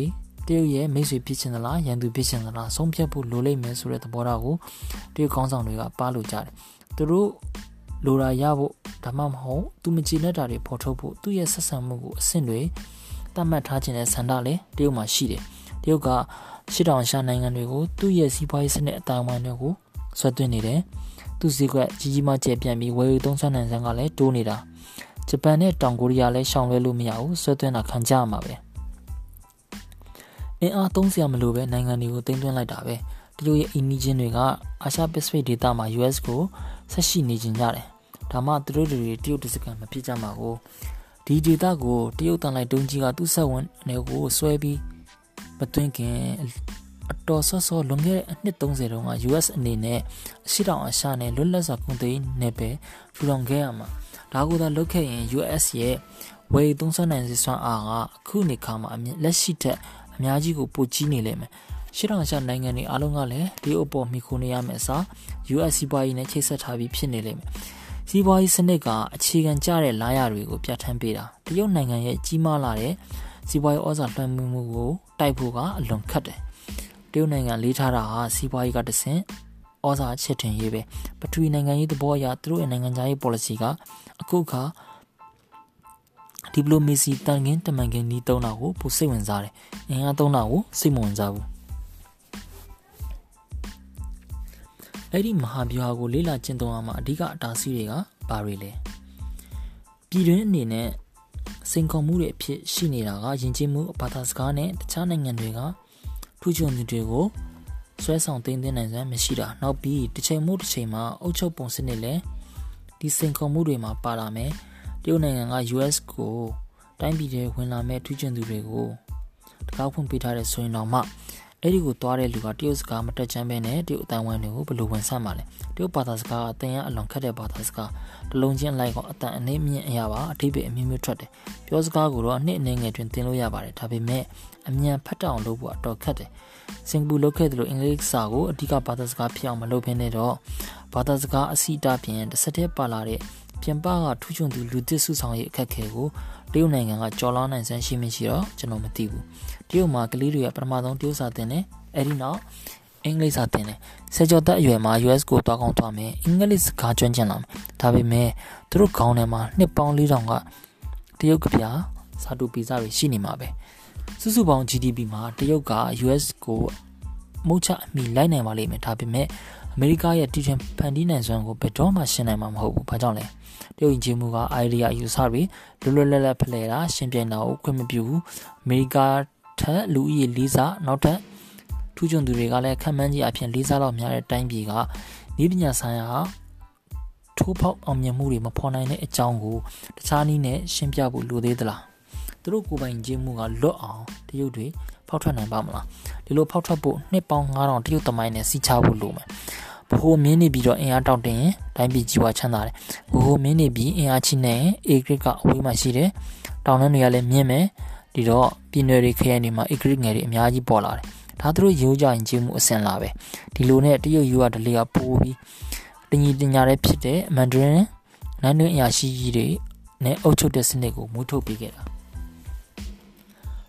တရုတ်ရဲ့မိတ်ဆွေဖြစ်ချင်သလားရန်သူဖြစ်ချင်သလားဆုံးဖြတ်ဖို့လိုလိမ့်မယ်ဆိုတဲ့သဘောထားကိုတရုတ်ကောင်းဆောင်တွေကပါလို့ကြတယ်သူတို့လိုရာရဖို့ဒါမှမဟုတ်သူမကြည်နဲ့တာတွေဖော်ထုတ်ဖို့သူ့ရဲ့ဆက်ဆံမှုကိုအဆင့်တွေတတ်မှတ်ထားခြင်းတဲ့ဆန္ဒလည်းတရုတ်မှာရှိတယ် တရုတ်ကရှစ်တောင်ရှာနိုင်ငံတွေကိုသူ့ရဲ့စီးပွားရေးစနစ်အတိုင်းအဝိုင်းတွေကိုဆွဲသွင်းနေတယ်သူ့ဈေးကွက်ကြီးကြီးမားကျယ်ပြန့်ပြီးဝယ်ယူသုံးစွဲနိုင်စံကလည်းတိုးနေတာဂျပန်နဲ့တောင်ကိုရီးယားလည်းရှောင်လွဲလို့မရဘူးဆွဲသွင်းတာခံကြရမှာပဲအင်အားသုံးစရာမလိုပဲနိုင်ငံတွေကိုတင်သွင်းလိုက်တာပဲတရုတ်ရဲ့အင်းနီချင်းတွေကအာရှပစိဖိတ်ဒေသမှာ US ကိုဆက်ရှိနေကြကြတယ်ဒါမှသူတို့တွေတရုတ်တစကန်မဖြစ်ကြမှာကိုဒီဒေသကိုတရုတ်တန်လိုက်တုံးကြီးကသူ့ဆက်ဝင်တွေကိုဆွဲပြီး မသွင်းခင်အတော်ဆော့ဆော့လွန်ခဲ့တဲ့အနှစ်30တုန်းက US အနေနဲ့အရှိတောင်အရှာနဲ့လွတ်လပ်စွာကုန်သွယ်နယ်ပယ်ထူထောင်ခဲ့ရမှာဒါကိုသာလုပ်ခဲ့ရင် US ရဲ့ဝယ်သုံးစွမ်းနိုင်စွမ်းအားကအခုနေခါမှာလက်ရှိထက်အများကြီးကိုပိုကြီးနေလိမ့်မယ်ရှစ်တောင်ရှာနိုင်ငံတွေအားလုံးကလည်းဒီအပေါ်မိခိုနေရမယ်အစား US စီးပွားရေးနဲ့ချိတ်ဆက်ထားပြီးဖြစ်နေလိမ့်မယ်စီးပွားရေးစနစ်ကအခြေခံကျတဲ့လာရတွေကိုပြဋ္ဌာန်းပေးတာတရုတ်နိုင်ငံရဲ့ကြီးမားလာတဲ့ စီးပွားရေးဩဇာလွှမ်းမိုးမှုကိုတိုက်ဖို့ကအလွန်ခက်တယ်တရုတ်နိုင်ငံလေးထားတာဟာစီးပွားရေးကတဆင့်ဩဇာချစ်တင်ရေးပဲပထဝီနိုင်ငံရေးသဘောအရသူတို့ရဲ့နိုင်ငံခြားရေး policy ကအခုခါဒီပလိုမေစီတန်ကင်းတမန်ကင်းနီးသုံးတာကိုပိုစိတ်ဝင်စားတယ်။အင်အားသုံးတာကိုစိတ်မဝင်စားဘူး။အဲ့ဒီမဟာဗျူဟာကိုလေးလာကျင့်သုံးရမှာအဓိကအတားဆီးတွေကဘာတွေလဲ။ပြည်တွင်းအနေနဲ့ စိန်ခေါ်မှုတွေအဖြစ်ရှိနေတာကယဉ်ကျေးမှုဘာသာစကားနဲ့တခြားနိုင်ငံတွေကထူးချွန်သူတွေကိုဆွဲဆောင်သိမ်းသွင်းနိုင်စွမ်းမရှိတာနောက်ပြီးတစ်ချိန်မှုတစ်ချိန်မှာအုပ်ချုပ်ပုံစနစ်လည်းဒီစိန်ခေါ်မှုတွေမှာပါလာမယ်တရုတ်နိုင်ငံက US ကိုတိုင်းပြည်တွေဝင်လာမဲ့ထူးချွန်သူတွေကိုတကောက်ဖွင့်ပေးထားတဲ့ဆိုရင်တော့မှ အဲ့ဒီကိုသွားတဲ့လူကတရုတ်စကားမတက်ချမ်းပဲနဲ့တရုတ်အတိုင်းဝိုင်းတွေကိုဘယ်လိုဝင်ဆန့်မှာလဲတရုတ်ဘာသာစကားအသင်ရအလွန်ခက်တဲ့ဘာသာစကားတလုံးချင်းအလိုက်ကအတန်အနည်းမြင့်အရာပါအထိပ္ပယ်အမျိုးမျိုးထွက်တယ်ပြောစကားကိုတော့အနှစ်အနေငယ်တွင်သင်လို့ရပါတယ်ဒါပေမဲ့အမြန်ဖတ်တအောင်လုပ်ဖို့အတော်ခက်တယ်စင်ကာပူလုပ်ခဲ့သလိုအင်္ဂလိပ်စာကိုအဓိကဘာသာစကားဖြစ်အောင်မလုပ်ဘဲနဲ့တော့ဘာသာစကားအစီအတာပြင်တစ်ဆက်တည်းပါလာတဲ့ပြင်ပကထူးချွန်သူလူသစ်စုဆောင်ရေးအခက်အခဲကိုတရုတ်နိုင်ငံကကြော်လောင်းနိုင်စမ်းရှိမရှိတော့ကျွန်တော်မသိဘူး တရုတ်မှာကလေးတွေကပထမဆုံးတရုတ်စာသင်တယ်အဲ့ဒီနောက်အင်္ဂလိပ်စာသင်တယ်ဆယ်ကျော်သက်အရွယ်မှာ US ကိုသွားကောင်းသွားမယ်အင်္ဂလိပ်စကားကျွမ်းကျင်လာမယ်ဒါပေမဲ့သူတို့ခေါင်းထဲမှာနှစ်ပေါင်း4000ကတရုတ်ကပြာစာတူပီဇာတွေရှိနေမှာပဲစုစုပေါင်း GDP မှာတရုတ်က US ကိုမုတ်ချအမိလိုက်နိုင်ပါလိမ့်မယ်ဒါပေမဲ့အမေရိကရဲ့တည်ထင်ဖန်တီးနိုင်စွမ်းကိုဘယ်တော့မှရှင်းနိုင်မှာမဟုတ်ဘူး။ဘာကြောင့်လဲ။တရုတ်ယဉ်ကျေးမှုက idea အယူဆတွေလွတ်လွတ်လပ်လပ်ဖလှယ်တာရှင်းပြတာကိုခွင့်မပြုဘူး။အမေရိက ထက်လူဦးရေ၄ဆနောက်ထပ်ထူးချွန်သူတွေကလည်းခံမှန်းကြီးအဖြစ်၄ဆလောက်များတဲ့တိုင်းပြည်ကဤပညာဆိုင်ရာထိုးဖောက်အောင်မြင်မှုတွေမဖော်နိုင်တဲ့အကြောင်းကိုတခြားနည်းနဲ့ရှင်းပြဖို့လိုသေးသလား။သူတို့ကိုယ်ပိုင်ခြင်းမှုကလွတ်အောင်တရုတ်တွေဖောက်ထွက်နိုင်ပါမလားဒီလိုဖောက်ထွက်ဖို့နှစ်ပေါင်း9000တရုတ်သမိုင်းနဲ့စီချဖို့လိုမယ်ဘိုးမင်းနေပြီးတော့အင်အားတောင့်တင်ရင်တိုင်းပြည်ကြီးဝါချမ်းသာတယ်ဘိုးမင်းနေပြီးအင်အားချင်းနေအေဂရစ်ကအဝေးမှာရှိတယ်တောင်တန်းတွေကလည်းမြင့်မယ် ဒီတော့ပြည်နယ်တွေခရိုင်တွေမှာအေဂရစ်ငယ်တွေအများကြီးပေါ်လာတယ်ဒါသူတို့ရိုးကြရင်ကျင်းမှုအဆင်လာပဲဒီလိုနဲ့တရုတ်ယူကဒလေးကပိုးပြီးတညီတညာတဲ့ဖြစ်တဲ့အမန်ဒရင်နန်းတွင်းအရာရှိကြီးတွေနဲ့အုပ်ချုပ်တဲ့စနစ်ကိုမူထုတ်ပေးခဲ့တာ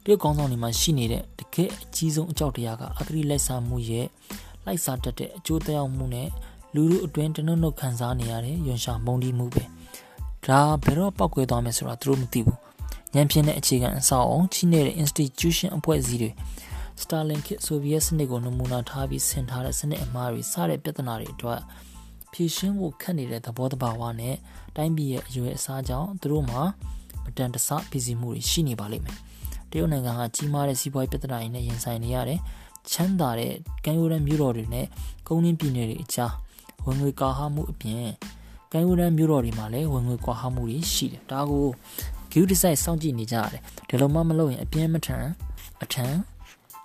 တရုတ်ကောင်းဆောင်တွေမှာရှိနေတဲ့တကယ်အကြီးဆုံးအကြောက်တရားကအဂရိလိုက်စားမှုရဲ့လိုက်စားတတ်တဲ့အကျိုးသက်ရောက်မှုနဲ့လူလူအတွင်းတနုံနုခံစားနေရတဲ့ယွန်ရှာမုံဒီမှုပဲဒါဘယ်တော့ပောက်ကွဲသွားမယ်ဆိုတာသူတို့မသိဘူး ညံပြင်းတဲ့အခြေခံအဆောက်အုံကြီးနေတဲ့ institution အဖွဲ့အစည်းတွေ Starlink ဆိုဗီယက်စနစ်ကိုနမူနာထားပြီးဆင်ထားတဲ့စနစ်အမှားတွေစတဲ့ပြဿနာတွေအတွက်ဖြေရှင်းဖို့ခက်နေတဲ့သဘောတဘာဝနဲ့တိုင်းပြည်ရဲ့အရွယ်အစားကြောင့်သူတို့မှာမတန်တဆပြည်စီမှုတွေရှိနေပါလိမ့်မယ်တရုတ်နိုင်ငံကကြီးမားတဲ့စီးပွားရေးပြဿနာတွေနဲ့ရင်ဆိုင်နေရတယ်။ချမ်းသာတဲ့ကမ်းရိုးတန်းမြို့တော်တွေနဲ့ကုန်းရင်းပြည်နယ်တွေအကြားဝင်ငွေကာဟာမှုအပြင်ကမ်းရိုးတန်းမြို့တော်တွေမှာလည်းဝင်ငွေကွာဟမှုတွေရှိတယ်။ဒါကို view design စောင့်ကြည့်နေကြရတယ်။ဒီလိုမှမလုပ်ရင်အပြင်းမထန်အထံ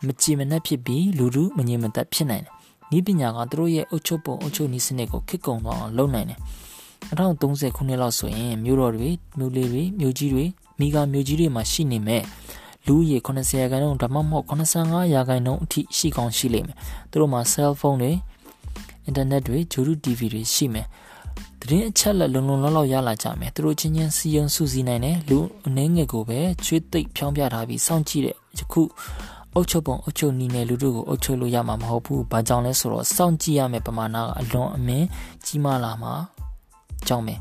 မကြည်မနှက်ဖြစ်ပြီးလူလူမငြိမ်မသက်ဖြစ်နိုင်တယ်။ဤပညာကသူတို့ရဲ့အုပ်ချုပ်ပုံအုပ်ချုပ်နည်းစနစ်ကိုခစ်ကုံသွားအောင်လုပ်နိုင်တယ်။2030ခုနှစ်လောက်ဆိုရင်မြို့တော်တွေမြို့လေးတွေမြို့ကြီးတွေမိဂါမြို့ကြီးတွေမှာရှိနေမဲ့လူဦးရေ80ရာခိုင်နှုန်းဒါမှမဟုတ်85ရာခိုင်နှုန်းအထိရှိကောင်းရှိလိမ့်မယ်။သူတို့မှာ cell phone တွေ internet တွေဂျိုရူ TV တွေရှိမယ်။ တရင်အချက်လက်လုံလုံလောက်လောက်ရလာကြမယ်။သူတို့ချင်းချင်းစီယုံစုစည်းနိုင်တယ်လူအနေငယ်ကိုပဲချွေးသိပ်ဖြောင်းပြထားပြီးစောင့်ကြည့်တဲ့ယခုအုတ်ချုပ်ပုံအုတ်ချုပ်နီးနယ်လူတို့ကိုအုတ်ချုပ်လို့ရမှာမဟုတ်ဘူး။ဘာကြောင့်လဲဆိုတော့စောင့်ကြည့်ရမယ့်ပမာဏကအလွန်အမင်းကြီးမားလာမှာကြောင့်ပဲ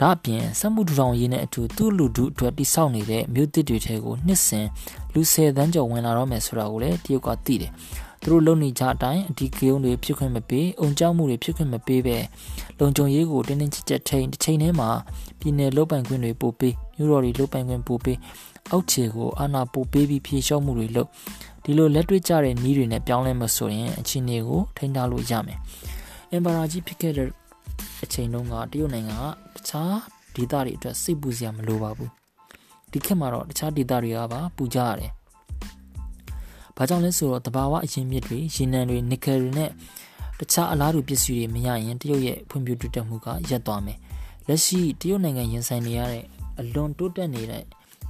ဒါအပြင်စက်မှုထူထောင်ရေးနဲ့အတူသူ့လူထုအတွက်တိစောက်နေတဲ့မြို့သစ်တွေထဲကိုနှစ်စဉ်လူ၁၀တန်းကျော်ဝင်လာတော့မယ်ဆိုတာကိုလည်းတရုတ်ကသိတယ် သူတို့လုံနေကြအတိုင်းအဒီကယုံတွေဖြစ်ခွင့်မပေးအုံကြောက်မှုတွေဖြစ်ခွင့်မပေးပဲလုံခြုံရေးကိုတင်းတင်းကြပ်ကြပ်ထိန်တစ်ချိန်တည်းမှာပြည်내လုတ်ပိုင်ခွင့်တွေပို့ပေးမြို့တော်တွေလုတ်ပိုင်ခွင့်ပို့ပေးအောက်ခြေကိုအာဏာပို့ပေးပြီးဖြေလျှော့မှုတွေလုပ်ဒီလိုလက်တွေ့ကျတဲ့နည်းတွေနဲ့ပြောင်းလဲမဆိုရင်အခြေအနေကိုထိန်းထားလို့ရမယ်အင်ပါရာကြီးဖြစ်ခဲ့တဲ့အချိန်တုန်းကတရုတ်နိုင်ငံကတခြားဒေသတွေအတွက်စိတ်ပူစရာမလိုပါဘူးဒီခေတ်မှာတော့တခြားဒေသတွေကပါပူကြရတယ်။ ဘာကြောင့်လဲဆိုတော့တဘာဝအရင်မြစ်တွေရေနံတွေနီကယ်တွေနဲ့တခြားအလားတူပစ္စည်းတွေမရရင်တရုတ်ရဲ့ဖွံ့ဖြိုးတိုးတက်မှုကရပ်သွားမယ်။လက်ရှိတရုတ်နိုင်ငံရင်ဆိုင်နေရတဲ့အလွန်တိုးတက်နေတဲ့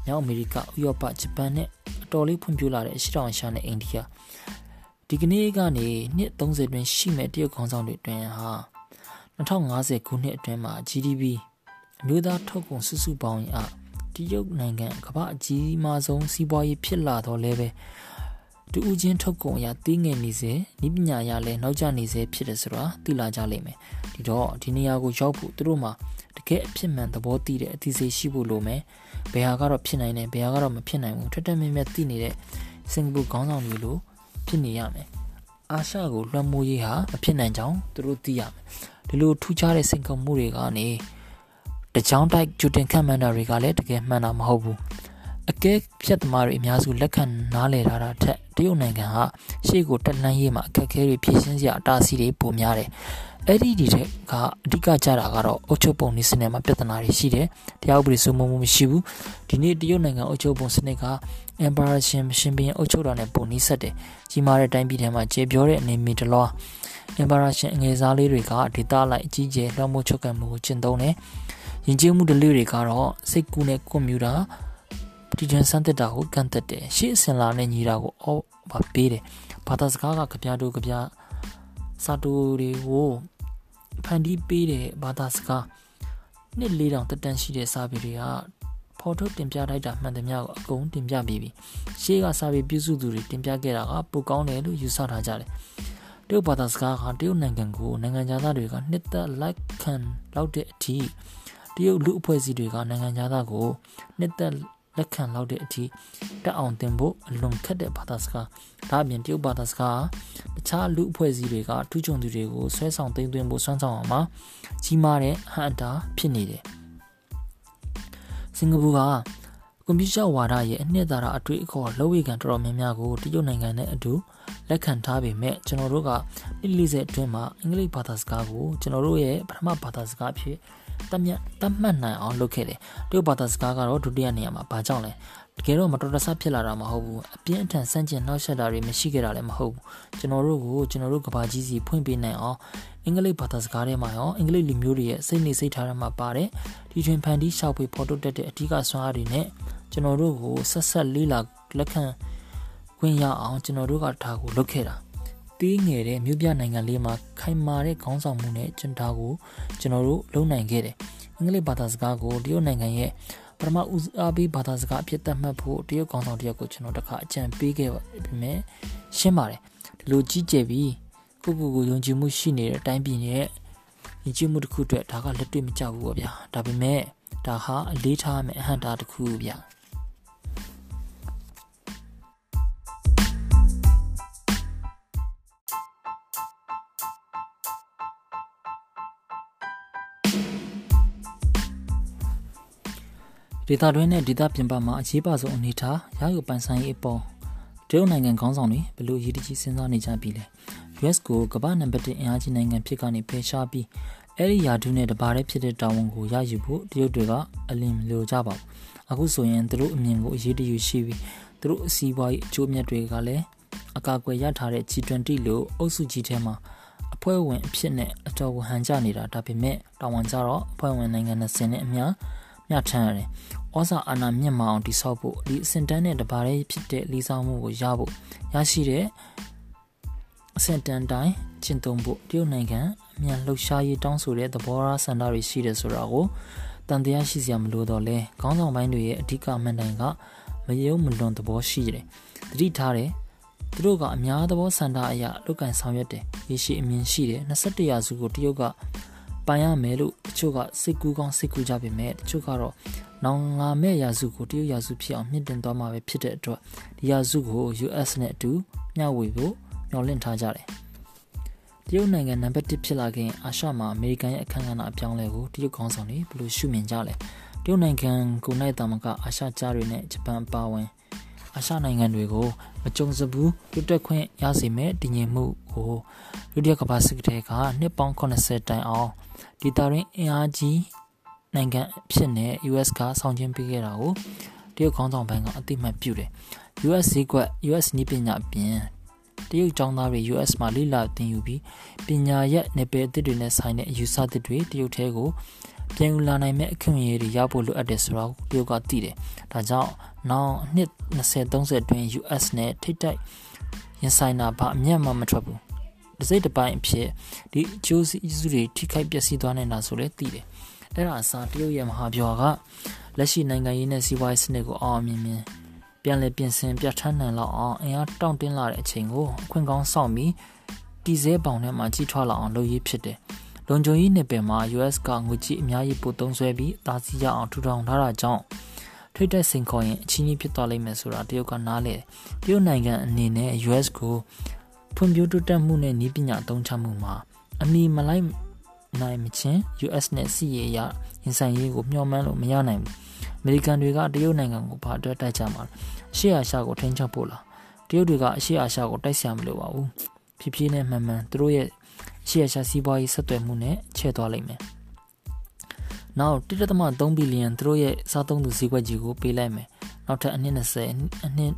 မြောက်အမေရိကဥရောပဂျပန်နဲ့အတော်လေးဖွံ့ဖြိုးလာတဲ့အရှေ့တောင်အာရှနဲ့အိန္ဒိယဒီကနေ့ကနေနှစ်30တွင်ရှိမဲ့တရုတ်ခေါင်းဆောင်တွေတွင်ဟာ2050ခုနှစ်အတွင်းမှာ GDP အမျိုးသားထုတ်ကုန်စုစုပေါင်းအတရုတ်နိုင်ငံကမ္ဘာအကြီးမားဆုံးစီးပွားရေးဖြစ်လာတော့လဲပဲ တူဦးချင်းထုတ်ကုန်အရာတီးငယ်နေစေဤပညာရလဲနောက်ကျနေစေဖြစ်တယ်ဆိုတာသိလာကြလိမ့်မယ်ဒီတော့ဒီနေရာကိုရောက်ဖို့သူတို့မှာတကယ်အဖြစ်မှန်သဘောတည်တဲ့အသိစိတ်ရှိဖို့လိုမယ်ဘယ်ဟာကတော့ဖြစ်နိုင်တယ်ဘယ်ဟာကတော့မဖြစ်နိုင်ဘူးထက်ထက်မြက်မြက်သိနေတဲ့စင်ကာပူခေါင်းဆောင်တွေလိုဖြစ်နေရမယ်အာရှကိုလွှမ်းမိုးရေးဟာမဖြစ်နိုင်ကြောင်းသူတို့သိရမယ်ဒီလိုထူးခြားတဲ့စင်ကာပူတွေကနေတကြောင်တိုက်ဂျူတင်ခန့်မှန်းတာတွေကလည်းတကယ်မှန်တာမဟုတ်ဘူး အကဲဖြတ်သမားတွေအများစုလက်ခံနားလည်ထားတာထက်တရုတ်နိုင်ငံကရှေ့ကိုတက်လှမ်းရေးမှာအခက်အခဲတွေဖြည့်ရှင်းစရာအတားအဆီးတွေပိုများတယ်အဲ့ဒီဒီတဲ့ကအဓိကကြတာကတော့အုပ်ချုပ်ပုံနည်းစနစ်မှာပြဿနာတွေရှိတယ်တရားဥပဒေစိုးမိုးမှုမရှိဘူးဒီနေ့တရုတ်နိုင်ငံအုပ်ချုပ်ပုံစနစ်က Emperor ရှင်ရှင်ဘင်းအုပ်ချုပ်တာနဲ့ပုံနှီးဆက်တယ်ကြီးမားတဲ့တိုင်းပြည်ထဲမှာကျေပြောတဲ့အနေမီတလွား Emperor ရှင်အငယ်စားလေးတွေကဒေတာလိုက်အကြီးကျယ်လွှမ်းမိုးချုပ်ကံမှုကိုကျင့်သုံးတယ်ယဉ်ကျေးမှုဓလေ့တွေကတော့စိတ်ကူးနဲ့ကွန်ပျူတာပ တီဒန်စမ်းသစ်တာကိုကန့်သက်တယ်ရှေ့အစင်လာနဲ့ညီတာကိုအော်ပါပေးတယ်ဘာသာစကားကကြပြတို့ကြပြစာတူတွေကိုဖန်တီးပေးတဲ့ဘာသာစကားနှစ်လေးတောင်တက်တန်းရှိတဲ့စာပေတွေကဖော်ထုတ်တင်ပြလိုက်တာမှန်သမျှကိုအကုန်တင်ပြပြီးပြီရှေ့ကစာပေပြုစုသူတွေတင်ပြခဲ့တာကပိုကောင်းတယ်လို့ယူဆထားကြတယ်တရုတ်ဘာသာစကားကတရုတ်နိုင်ငံကိုနိုင်ငံသားတွေကနှစ်သက်လိုက်ခံလောက်တဲ့အထိတရုတ်လူအဖွဲ့အစည်းတွေကနိုင်ငံသားကိုနှစ်သက် လက်ခံလောက်တဲ့အထိတက်အောင်တင်ဖို့အလွန်ခက်တဲ့ဘာသာစကားဒါအပြင်တရုတ်ဘာသာစကားတခြားလူအဖွဲ့အစည်းတွေကထူးချွန်သူတွေကိုဆွဲဆောင်သိမ်းသွင်းဖို့စွမ်းဆောင်အောင်မှာကြီးမားတဲ့ဟန်တာဖြစ်နေတယ်စင်ကာပူကကွန်ပျူတာဝါဒရဲ့အနှစ်သာရအတွေ့အခေါ်လက်ဝေခံတော်တော်များများကိုတရုတ်နိုင်ငံနဲ့အတူလက်ခံထားပေမဲ့ကျွန်တော်တို့က40အတွင်းမှာအင်္ဂလိပ်ဘာသာစကားကိုကျွန်တော်တို့ရဲ့ပထမဘာသာစကားအဖြစ် တတ်မြတ်တတ်မှတ်နိုင်အောင်လုပ်ခဲ့တယ်တရုတ်ဘာသာစကားကတော့ဒုတိယနေရာမှာဘာကြောင့်လဲတကယ်တော့မတော်တဆဖြစ်လာတာမဟုတ်ဘူးအပြင်းအထန်ဆန့်ကျင်နှောက်ယှက်တာတွေမရှိခဲ့တာလည်းမဟုတ်ဘူးကျွန်တော်တို့ကိုကျွန်တော်တို့ကဘာကြီးစီဖွင့်ပေးနိုင်အောင်အင်္ဂလိပ်ဘာသာစကားထဲမှာရောအင်္ဂလိပ်လူမျိုးတွေရဲ့စိတ်နေစိတ်ထားထဲမှာပါတယ်ဒီတွင်ဖန်တီးရှောက်ပြီးဖော်ထုတ်တတ်တဲ့အဓိကစွမ်းအားတွေနဲ့ကျွန်တော်တို့ကိုဆက်ဆက်လေးလာလက်ခံခွင့်ရအောင်ကျွန်တော်တို့ကဒါကိုလုပ်ခဲ့တာ တီးငယ်တဲ့မြို့ပြနိုင်ငံလေးမှာခိုင်မာတဲ့ခေါင်းဆောင်မှုနဲ့ကျွန်တော်ကိုကျွန်တော်တို့လုပ်နိုင်ခဲ့တယ်အင်္ဂလိပ်ဘာသာစကားကိုတရုတ်နိုင်ငံရဲ့ပထမဦးအားပေးဘာသာစကားအဖြစ်သတ်မှတ်ဖို့တရုတ်ကောင်ဆောင်တယောက်ကိုကျွန်တော်တခါအကြံပေးခဲ့ပါပြီမဲ့ရှင်းပါတယ်ဒီလိုကြီးကျယ်ပြီးကိုကိုကိုယုံကြည်မှုရှိနေတဲ့အတိုင်းပြည်ရဲ့ယဉ်ကျေးမှုတစ်ခုအတွက်ဒါကလက်တွေ့မကျဘူးပေါ့ဗျာဒါပေမဲ့ဒါဟာအလေးထားမယ့်အဟန့်တာတစ်ခုဗျာ ဒေသတွင်းနဲ့ဒေသပြင်ပမှာအရေးပါဆုံးအနေထားရယူပိုင်ဆိုင်ရေးအပေါ်တရုတ်နိုင်ငံခေါင်းဆောင်တွေဘလို့ရည်တကြီးစဉ်းစားနေကြပြီလဲ US ကိုကမ္ဘာနံပါတ်1အင်အားကြီးနိုင်ငံဖြစ်ကနေဖယ်ရှားပြီးအဲ့ဒီယာဒုနဲ့တပါးတည်းဖြစ်တဲ့တာဝန်ကိုရယူဖို့တရုတ်တွေကအလင်းလိုကြပါဘူးအခုဆိုရင်သူတို့အမြင်ကိုအရေးတယူရှိပြီးသူတို့အစည်းအဝေးအကျိုးမြတ်တွေကလည်းအကာအကွယ်ရထားတဲ့ G20 လို့အုပ်စုကြီးထဲမှာအဖွဲ့ဝင်အဖြစ်နဲ့အတော်ကိုဟန်ကြနေတာဒါပေမဲ့တာဝန်ကြတော့အဖွဲ့ဝင်နိုင်ငံ20နဲ့အများ မျှထမ်းရတယ်။ဩဇာအာဏာမြင့်မာအောင်တိဆောက်ဖို့ဒီအစင်တန်းနဲ့တပါးလေးဖြစ်တဲ့လီဆောင်မှုကိုရဖို့ရရှိတဲ့အစင်တန်းတိုင်းကျင့်သုံးဖို့တရုတ်နိုင်ငံအမြန်လှုပ်ရှားရေးတောင်းဆိုတဲ့သဘောထားဆန္ဒတွေရှိတယ်ဆိုတာကိုတန်တရားရှိစရာမလိုတော့လဲခေါင်းဆောင်ပိုင်းတွေရဲ့အဓိကမှန်တိုင်ကမယုံမလွန်သဘောရှိတယ်။တတိထားတယ်သူတို့ကအများသဘောဆန္ဒအရလုတ်ကန်ဆောင်ရွက်တယ်။ရေရှိအမြင်ရှိတယ်21ရာစုကိုတရုတ်က ပိုင်ရမယ်လို့တချို့ကစိတ်ကူးကောင်းစိတ်ကူးကြပေမဲ့တချို့ကတော့နောင်ငါမဲ့ရာစုကိုတရုတ်ရာစုဖြစ်အောင်မြင့်တင်သွားမှာပဲဖြစ်တဲ့အတွက်ဒီရာစုကို US နဲ့အတူမျှဝေဖို့မျမျှော်လင့်ထားကြတယ်တရုတ်နိုင်ငံနံပါတ်1ဖြစ်လာခင်အာရှမှာအမေရိကန်ရဲ့အခမ်းအနားအပြောင်းလဲကိုတရုတ်ခေါင်းဆောင်တွေဘယ်လိုရှုမြင်ကြလဲတရုတ်နိုင်ငံကိုနိုင်တာမကအာရှကြားတွေနဲ့ဂျပန်ပါဝင်အာရှနိုင်ငံတွေကိုမကြုံစဘူးလွတ်တက်ခွင့်ရစေမဲ့တည်ငြိမ်မှုကိုဒုတိယကမ္ဘာစစ်တဲကနှစ်ပေါင်း80တိုင်အောင် ဒေတာရင်းအင်အားကြီးနိုင်ငံဖြစ်နေ US ကဆောင်ကျင်းပေးခဲ့တာကိုတရုတ်ခေါင်းဆောင်ဘဏ်ကအတိမတ်ပြုတယ် US ဈေးကွက် US နည်းပညာအပြင်တရုတ်ကျောင်းသားတွေ US မှာလိလာသင်ယူပြီးပညာရက်နယ်ပယ်အသစ်တွေနဲ့ဆိုင်တဲ့အယူဆသစ်တွေတရုတ်ထဲကိုပြန်ယူလာနိုင်မဲ့အခွင့်အရေးတွေရဖို့လိုအပ်တယ်ဆိုတော့တရုတ်ကသိတယ်။ဒါကြောင့်နောက်နှစ်20 30အတွင်း US နဲ့ထိတ်တိုက်ရင်ဆိုင်တာဘာအမျက်မှမထွက်ဘူး။ တစ်စိတ်တစ်ပိုင်းအဖြစ်ဒီအကျိုးစီးစုတွေထိခိုက်ပျက်စီးသွားနေတာဆိုလည်းသိတယ်။အဲ့ဒါအစားတရုတ်ရဲ့မဟာဗျူဟာကလက်ရှိနိုင်ငံရေးနဲ့စီးပွားရေးစနစ်ကိုအောင်မြင်မြင်ပြန်လည်ပြင်ဆင်ပြဋ္ဌာန်းနိုင်လောက်အောင်အင်အားတောင့်တင်းလာတဲ့အချိန်ကိုအခွင့်ကောင်းဆောင်ပြီးတည်ဆဲပေါင်ထဲမှာကြီးထွားလာအောင်လုပ်ရည်ဖြစ်တယ်။လုံခြုံရေးနယ်ပယ်မှာ US ကငွေကြေးအများကြီးပို့သုံးစွဲပြီးအသာစီးရအောင်ထူထောင်ထားတာကြောင့်ထိတ်တဲ့စင်ခေါ်ရင်အချင်းကြီးဖြစ်သွားလိမ့်မယ်ဆိုတာတရုတ်ကနားလေတရုတ်နိုင်ငံအနေနဲ့ US ကို ဖွံ့ဖြိုးတိုးတက်မှုနဲ့နည်းပညာအသုံးချမှုမှာအမိမလိုက်နိုင်မချင်း US နဲ့စီးရရရင်ဆိုင်ရေးကိုမျှော်မှန်းလို့မရနိုင်ဘူးအမေရိကန်တွေကတရုတ်နိုင်ငံကိုဘာအတွက်တိုက်ကြမှာလဲအရှေ့အာရှကိုထိန်းချုပ်ဖို့လားတရုတ်တွေကအရှေ့အာရှကိုတိုက်ဆရာမလိုပါဘူးဖြည်းဖြည်းနဲ့မှန်မှန်သူတို့ရဲ့အရှေ့အာရှစီးပွားရေးဆက်သွယ်မှုနဲ့ချဲ့သွားလိမ့်မယ်နောက်1.3ဘီလီယံသူတို့ရဲ့စားသုံးသူဈေးကွက်ကြီးကိုပေးလိုက်မယ်နောက်ထပ်အနည်း20အနည်း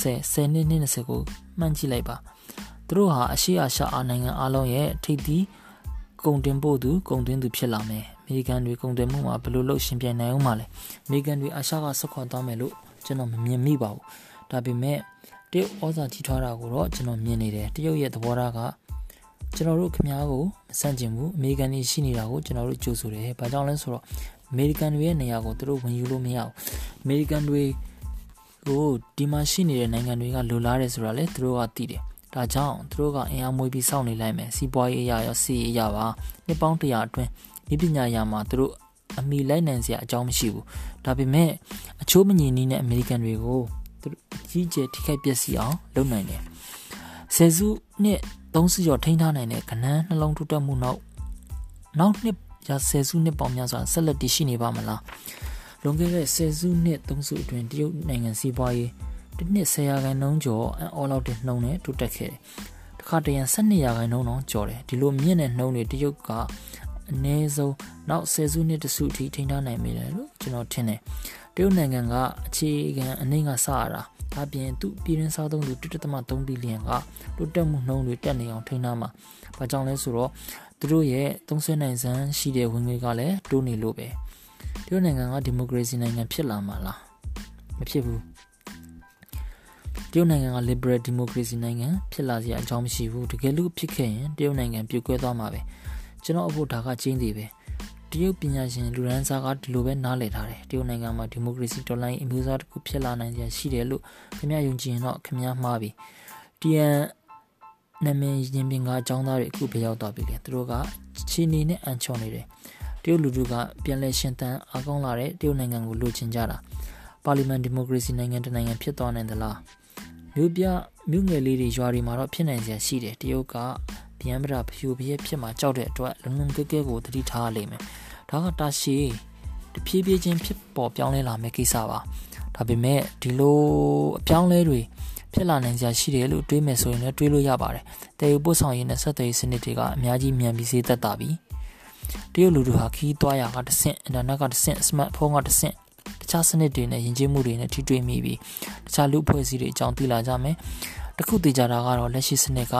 10 10နှစ်နှစ်20ကိုမှန်းကြည့်လိုက်ပါ သူတို့ဟာအရှေ့အာရှအာနိုင်ငံအလုံးရဲ့ထိပ်သီးကုန်တင်ပို့သူကုန်သွင်းသူဖြစ်လာမယ်မေရိကန်တွေကုန်သွယ်မှုမှာဘယ်လိုလုပ်ရှင်ပြိုင်နိုင်အောင်မလဲအမေရိကန်တွေအာရှကဆက်ခွာသွားမယ်လို့ကျွန်တော်မမြင်မိပါဘူးဒါပေမဲ့တရုတ်ဩဇာကြီးထွားတာကိုတော့ကျွန်တော်မြင်နေတယ်တရုတ်ရဲ့သဘောထားကကျွန်တော်တို့ခင်ဗျားကိုမဆန့်ကျင်ဘူးအမေရိကန်တွေရှိနေတာကိုကျွန်တော်တို့ကြိုဆိုတယ်ဘာကြောင့်လဲဆိုတော့အမေရိကန်တွေရဲ့နေရာကိုသူတို့ဝင်ယူလို့မရဘူးအမေရိကန်တွေကိုဒီမှာရှိနေတဲ့နိုင်ငံတွေကလိုလားတယ်ဆိုတာလေသူတို့ကသိတယ် ဒါကြောင့်သူတို့ကအင်အားမွေးပြီးစောင့်နေလိုက်မယ်စီးပွားရေးအရာရောစီးရေးအရာပါနှစ်ပေါင်း100အတွင်းဒီပညာရာမှာသူတို့အမိလိုက်နိုင်စရာအကြောင်းမရှိဘူးဒါပေမဲ့အချိုးမငြင်းနည်းနဲ့အမေရိကန်တွေကိုသူကြီးကျယ်ထိခိုက်ပျက်စီးအောင်လုပ်နိုင်တယ်ဆယ်စုနှစ်သုံးစုကျော်ထိန်းထားနိုင်တဲ့ကဏ္ဍနှလုံးထူတက်မှုနောက်နောက်နှစ်ရာဆယ်စုနှစ်ပေါင်းများစွာဆက်လက်တည်ရှိနေပါမလားလွန်ခဲ့တဲ့ဆယ်စုနှစ်သုံးစုအတွင်းတရုတ်နိုင်ငံစီးပွားရေး တစ်နှစ်10ရာခိုင်နှုန်းကျော်အော်လောက်တဲ့နှုန်းနဲ့တိုးတက်ခဲ့တယ်။တခါတရံ12ရာခိုင်နှုန်းတော့ကျော်တယ်။ဒီလိုမြင့်တဲ့နှုန်းတွေတရုတ်ကအနည်းဆုံးနောက်ဆယ်စုနှစ်တစုအထိထိန်းထားနိုင်မိတယ်လို့ကျွန်တော်ထင်တယ်။တရုတ်နိုင်ငံကအခြေခံအနှိမ့်ကစရတာဒါပြင်သူပြည်ရင်းစားသုံးသူ1.3ဘီလီယံကတိုးတက်မှုနှုန်းတွေတက်နေအောင်ထိန်းထားမှာ။ဘာကြောင့်လဲဆိုတော့သူတို့ရဲ့သုံးဆွဲနိုင်စမ်းရှိတဲ့ဝင်ငွေကလည်းတိုးနေလို့ပဲ။တရုတ်နိုင်ငံကဒီမိုကရေစီနိုင်ငံဖြစ်လာမှာလား။မဖြစ်ဘူး။ တရုတ်နိုင်ငံက liberal democracy နိုင်ငံဖြစ်လာစရာအကြောင်းမရှိဘူးတကယ်လို့ဖြစ်ခဲ့ရင်တရုတ်နိုင်ငံပြိုကွဲသွားမှာပဲကျွန်တော်အဖို့ဒါကကျင်းသေးပဲတရုတ်ပညာရှင်လူရန်စာကဒီလိုပဲနားလည်ထားတယ်တရုတ်နိုင်ငံမှာဒီမိုကရေစီတော်လှန်ရေးအမျိုးအစားတစ်ခုဖြစ်လာနိုင်စရာရှိတယ်လို့ခင်ဗျားယုံကြည်ရင်တော့ခင်ဗျားမှားပြီတီယန်နာမည်ရင်ပင်ကအကြောင်းသားတွေအခုဘယ်ရောက်သွားပြီလဲသူတို့ကချီနေနဲ့အန်ချော်နေတယ်တရုတ်လူထုကပြန်လဲရှင်သန်အားကောင်းလာတဲ့တရုတ်နိုင်ငံကိုလိုချင်ကြတာပါလီမန်ဒီမိုကရေစီနိုင်ငံတနိုင်ငံဖြစ်သွားနိုင်သလား မြို့ပြမြို့ငယ်လေးတွေရွာတွေမှာတော့ဖြစ်နိုင်စရာရှိတယ်တရုတ်ကဗျံပရာဖြူပြည့်ဖြစ်မှာကြောက်တဲ့အတွက်လုံလုံကဲကဲကိုသတိထားရလိမ့်မယ်ဒါကတာရှည်တဖြည်းဖြည်းချင်းဖြစ်ပေါ်ပြောင်းလဲလာမယ့်ကိစ္စပါဒါပေမဲ့ဒီလိုအပြောင်းလဲတွေဖြစ်လာနိုင်စရာရှိတယ်လို့တွေးမယ်ဆိုရင်လည်းတွေးလို့ရပါတယ်တည်ယူပို့ဆောင်ရေးနဲ့ဆက်သွယ်ရေးစနစ်တွေကအများကြီးမြန်ပြီးစေးသက်တာပြီတရုတ်လူတို့ဟာခီးသွားရကတဆင့်အင်တာနက်ကတဆင့်စမတ်ဖုန်းကတဆင့်တ ခြားစနစ်တွေနဲ့ယဉ်ကျေးမှုတွေနဲ့ထိတွေ့မိပြီးတခြားလူအဖွဲ့အစည်းတွေအကြောင်းသိလာကြမယ်တခုသိကြတာကတော့လက်ရှိစနစ်က